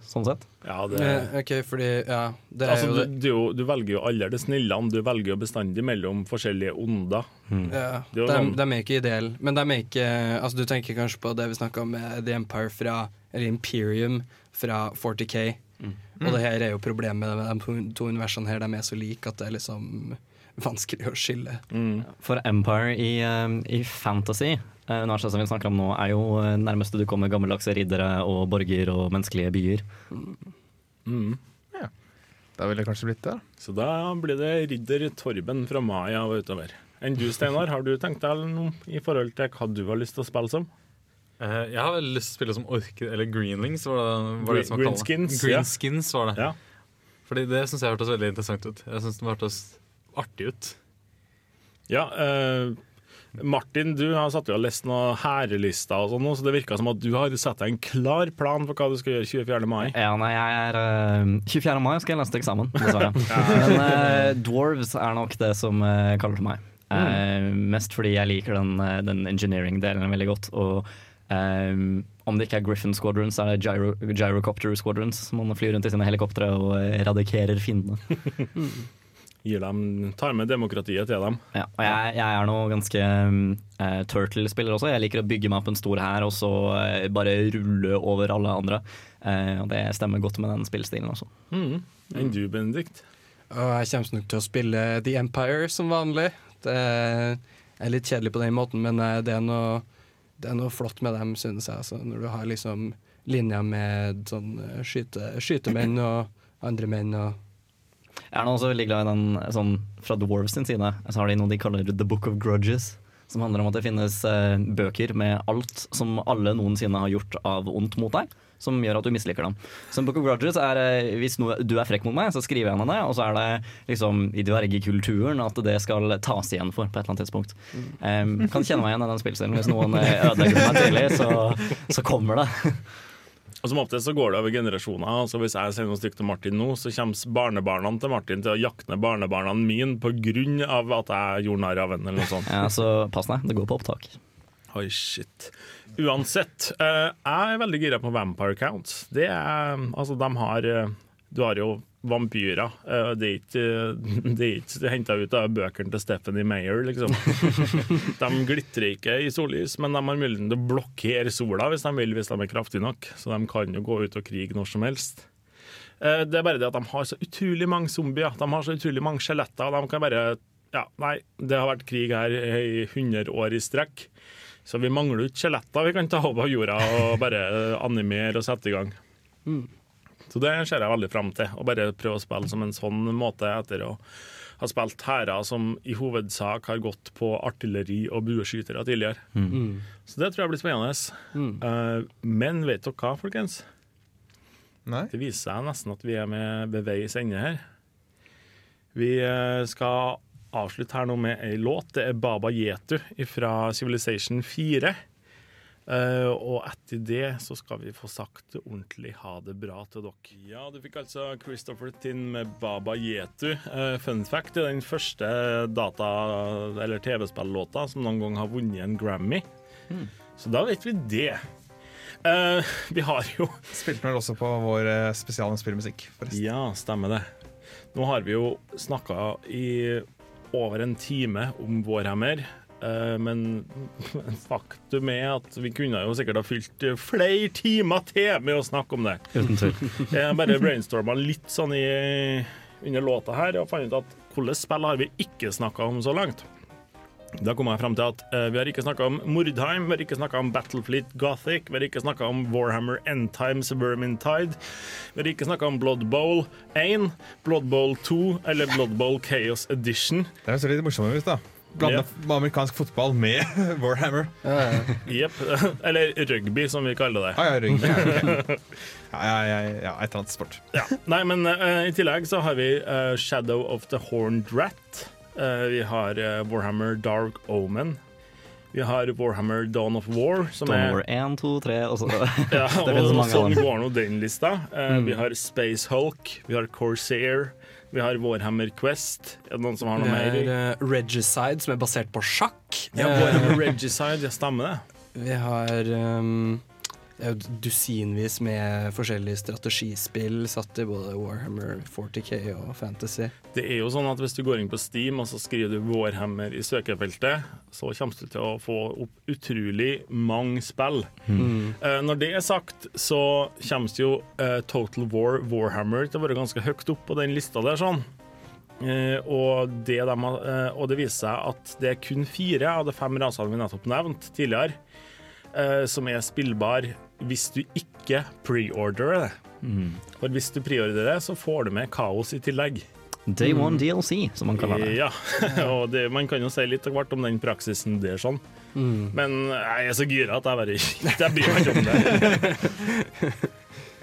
sånn sett. Ja, det Eh, OK, fordi Ja, det er Altså, jo du, det. du, du velger jo aldri det snillene, du velger jo bestandig mellom forskjellige onder. Ja, Det er jo de, sånn- de er ikke ideelle, men de er ikke Altså Du tenker kanskje på det vi snakka om med The Empire fra Eller Imperium fra 40K. Og det her er jo problemet med de to, universene her. De er så like at det er liksom vanskelig å skille. For Empire i, eh, i fantasy, eh, universet som vi snakker om nå, er jo eh, nærmeste du kommer gammeldagse riddere og borger og menneskelige byer. Mm. Da ville det kanskje blitt det. Så da blir det ridder Torben fra Maya og utover. Enn du, Steinar, har du tenkt deg noe i forhold til hva du har lyst til å spille som? Uh, jeg har veldig lyst til å spille som orkid, Eller greenlings, var det, var det som var. Greenskins, ja. Greenskins var det. Ja. Fordi det syns jeg hørtes veldig interessant ut. Jeg syns det hørtes artig ut. Ja, eh, Martin, du har satt og lest noen hærelister og sånn, så det virker som at du har satt deg en klar plan for hva du skal gjøre 24. mai. Ja, nei, jeg er uh, 24. mai skal jeg lese til eksamen, dessverre. *laughs* Men uh, dwarves er nok det som uh, kaller til meg. Eh, mest fordi jeg liker den, eh, den engineering-delen veldig godt. Og Um, om det ikke er Griffin Squadrons, så er det gyro, Gyrocopter Squadrons. Man flyr rundt i sine helikoptre og eh, radikerer fiendene. *laughs* Gir dem, tar med demokratiet til dem. Ja, og jeg, jeg er nå ganske uh, Turtle-spiller også. Jeg liker å bygge meg opp en stor hær og så uh, bare rulle over alle andre. Uh, og det stemmer godt med den spillstilen også. Mm. Enn du, Benedikt? Og jeg kommer nok til å spille The Empire som vanlig. Det er litt kjedelig på den måten, men det er noe, det er noe flott med dem, synes jeg. Altså, når du har liksom linjer med sånn skyte, skytemenn og andre menn og Jeg er nå også veldig glad i den sånn, fra Dwarves sin side. Så har de noe de kaller The Book of Grudges. Som handler om at det finnes eh, bøker med alt som alle noensinne har gjort av ondt mot deg. Som gjør at du misliker dem. Så Book of Grudges er eh, hvis noe, du er frekk mot meg, så skriver jeg ned det. Og så er det liksom i dvergekulturen at det skal tas igjen for på et eller annet tidspunkt. Um, kan kjenne meg igjen i den spillstilen. Hvis noen eh, ødelegger meg tidlig, så, så kommer det. *laughs* Og Som oftest så går det over generasjoner. Altså Hvis jeg sier noe stygt til Martin nå, så kommer barnebarna til Martin til å jakte ned barnebarna mine pga. at jeg gjorde narr av henne, eller noe sånt. Ja, så pass deg, det går på opptak. Oi, shit. Uansett, eh, jeg er veldig gira på Vampire Counts. Det er Altså, de har eh, Du har jo vampyrer. Eh, det er ikke, det er ikke henta ut av bøkene til Stephanie Mayer, liksom. *laughs* De glitrer ikke i sollys, men de har muligheten til å blokkere sola hvis de vil, hvis de er kraftige nok. Så de kan jo gå ut og krige når som helst. Eh, Det er bare det at de har så utrolig mange zombier. De har så utrolig mange skjeletter. De kan bare Ja, nei, det har vært krig her i 100 år i strekk. Så vi mangler jo ikke skjeletter vi kan ta opp av jorda og bare animere og sette i gang. Så det ser jeg veldig fram til. Å bare prøve å spille som en sånn måte etter å ha spilt hærer som i hovedsak har gått på artilleri og bueskytere tidligere. Mm. Så det tror jeg blir spennende. Eh, men vet dere hva, folkens? Det viser seg nesten at vi er med ved veis ende her. Vi eh, skal avslutte her nå med ei låt. Det er Baba Yetu fra Civilization 4. Eh, og etter det så skal vi få sagt ordentlig ha det bra til dere. Ja, du fikk altså Christopher Tinn med Baba Yetu. Uh, fun fact det er den første data- eller TV-spillåta som noen gang har vunnet en Grammy. Så da vet vi det. Uh, vi har jo Spilte vel også på vår spesial om spillmusikk, forresten. Ja, stemmer det. Nå har vi jo snakka i over en time om Vårhammer. Eh, Men *laughs* faktum er at vi kunne jo sikkert ha fylt flere timer til med å snakke om det. Uten tvil. *laughs* Jeg bare brainstorma litt sånn i, under låta her og fant ut at hvilke spill har vi ikke snakka om så langt. Da kom jeg frem til at eh, vi har ikke snakka om Mordheim, vi har ikke snakka om Battlefleet Gothic, vi har ikke snakka om Warhammer Endtimes Vermintide, vi har ikke snakka om Blood Bowl 1, Blood Bowl 2 eller Blood Bowl Chaos Edition. Det er så litt morsomt, hvis da. Blande yeah. amerikansk fotball med *laughs* Warhammer. Jepp. *laughs* Eller rugby, som vi kaller det. Ah, ja, rugby, ja, ok. *laughs* Ja, ja, ja, ja, et eller annet sport. Ja. Nei, men uh, i tillegg så har vi uh, Shadow of the Horned Rat. Uh, vi har Warhammer Dark Omen. Vi har Warhammer Dawn of War, som Dawn of er War 1, 2, 3 og så ja, Det finnes mange sånn går nå den lista. Eh, Mm. Vi har Space Hulk, vi har Corsair, vi har Warhammer Quest. Er det noen som har noe mer? har uh, Regicide, som er basert på sjakk. Ja, Eh, Warhammer *laughs* Regicide, ja, stemmer det. Vi har um, det er jo dusinvis med forskjellige strategispill satt i både Warhammer 40K og Fantasy. Det er jo sånn at Hvis du går inn på Steam og så skriver du Warhammer i søkefeltet, så kommer du til å få opp utrolig mange spill. Mm. Eh, når det er sagt, så kommer jo eh, Total War Warhammer til å være ganske høyt opp på den lista der. sånn. Uh, og, det de og det viser seg at det er kun fire av de fem rasene vi nettopp nevnte tidligere, eh, som er spillbar hvis du ikke preorderer det. For hvis du preorderer det, så får du med kaos i tillegg. Day one DLC, som man kaller det. Ja, *laughs* og det, man kan jo si litt av hvert om den praksisen der, sånn. Mm. Men jeg er så gira at jeg bare *laughs* Jeg bryr meg ikke om det. *laughs*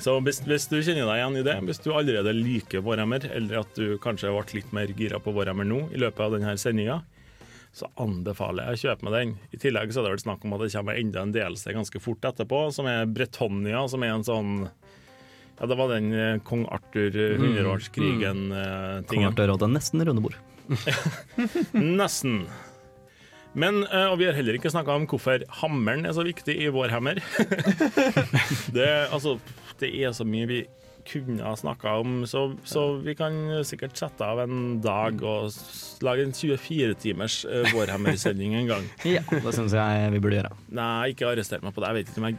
Så hvis, hvis du kjenner deg igjen i det, hvis du allerede liker Warhammer, eller at du kanskje ble litt mer gira på Warhammer nå i løpet av denne sendinga, så anbefaler jeg å kjøpe med den. I tillegg så er det vel snakk om at det kommer enda en delelse ganske fort etterpå, som er Bretonia, som er en sånn Ja, det var den eh, kong Arthur, eh, Mm. Mm. Kong Arthur hadde er nesten rundebord. *laughs* Nesten. Men, eh, og vi har heller ikke snakka om hvorfor hammeren er så viktig i Warhammer. *laughs* det, altså, det er så mye vi kunne ha snakka om, så, så vi kan sikkert sette av en dag og lage en 24-timers uh, Warhammer-sending en gang. *laughs* Ja, det syns jeg vi burde gjøre. Nei, ikke arrester meg på det. Jeg vet ikke om jeg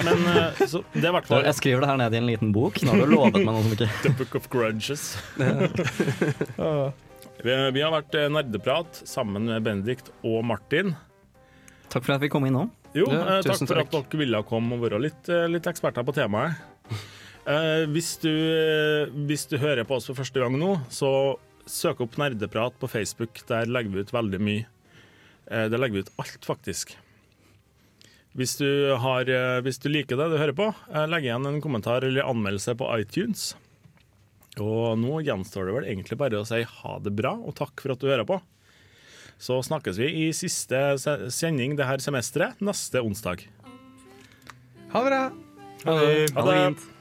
*laughs* Men uh, så det er hvert fall Jeg skriver det her ned i en liten bok. Nå har du lovet meg noe som ikke *laughs* The Book of Grudges. vi, vi har vært eh, nerdeprat sammen med Benedikt og Martin. Takk for at vi kom inn nå. Jo, Ja, eh, takk for takk. at dere ville komme og være litt, eh, litt eksperter på temaet. Eh, hvis, du, eh, hvis du hører på oss for første gang nå, så søk opp Nerdeprat på Facebook. Der legger vi ut veldig mye. Eh, der legger vi ut alt, faktisk. Hvis du, har, eh, hvis du liker det du hører på, eh, legg igjen en kommentar eller anmeldelse på iTunes. Og nå gjenstår det vel egentlig bare å si ha det bra, og takk for at du hører på. Så snakkes vi i siste se- sending det her semesteret neste onsdag. Ha det bra. Ha det. Ha det.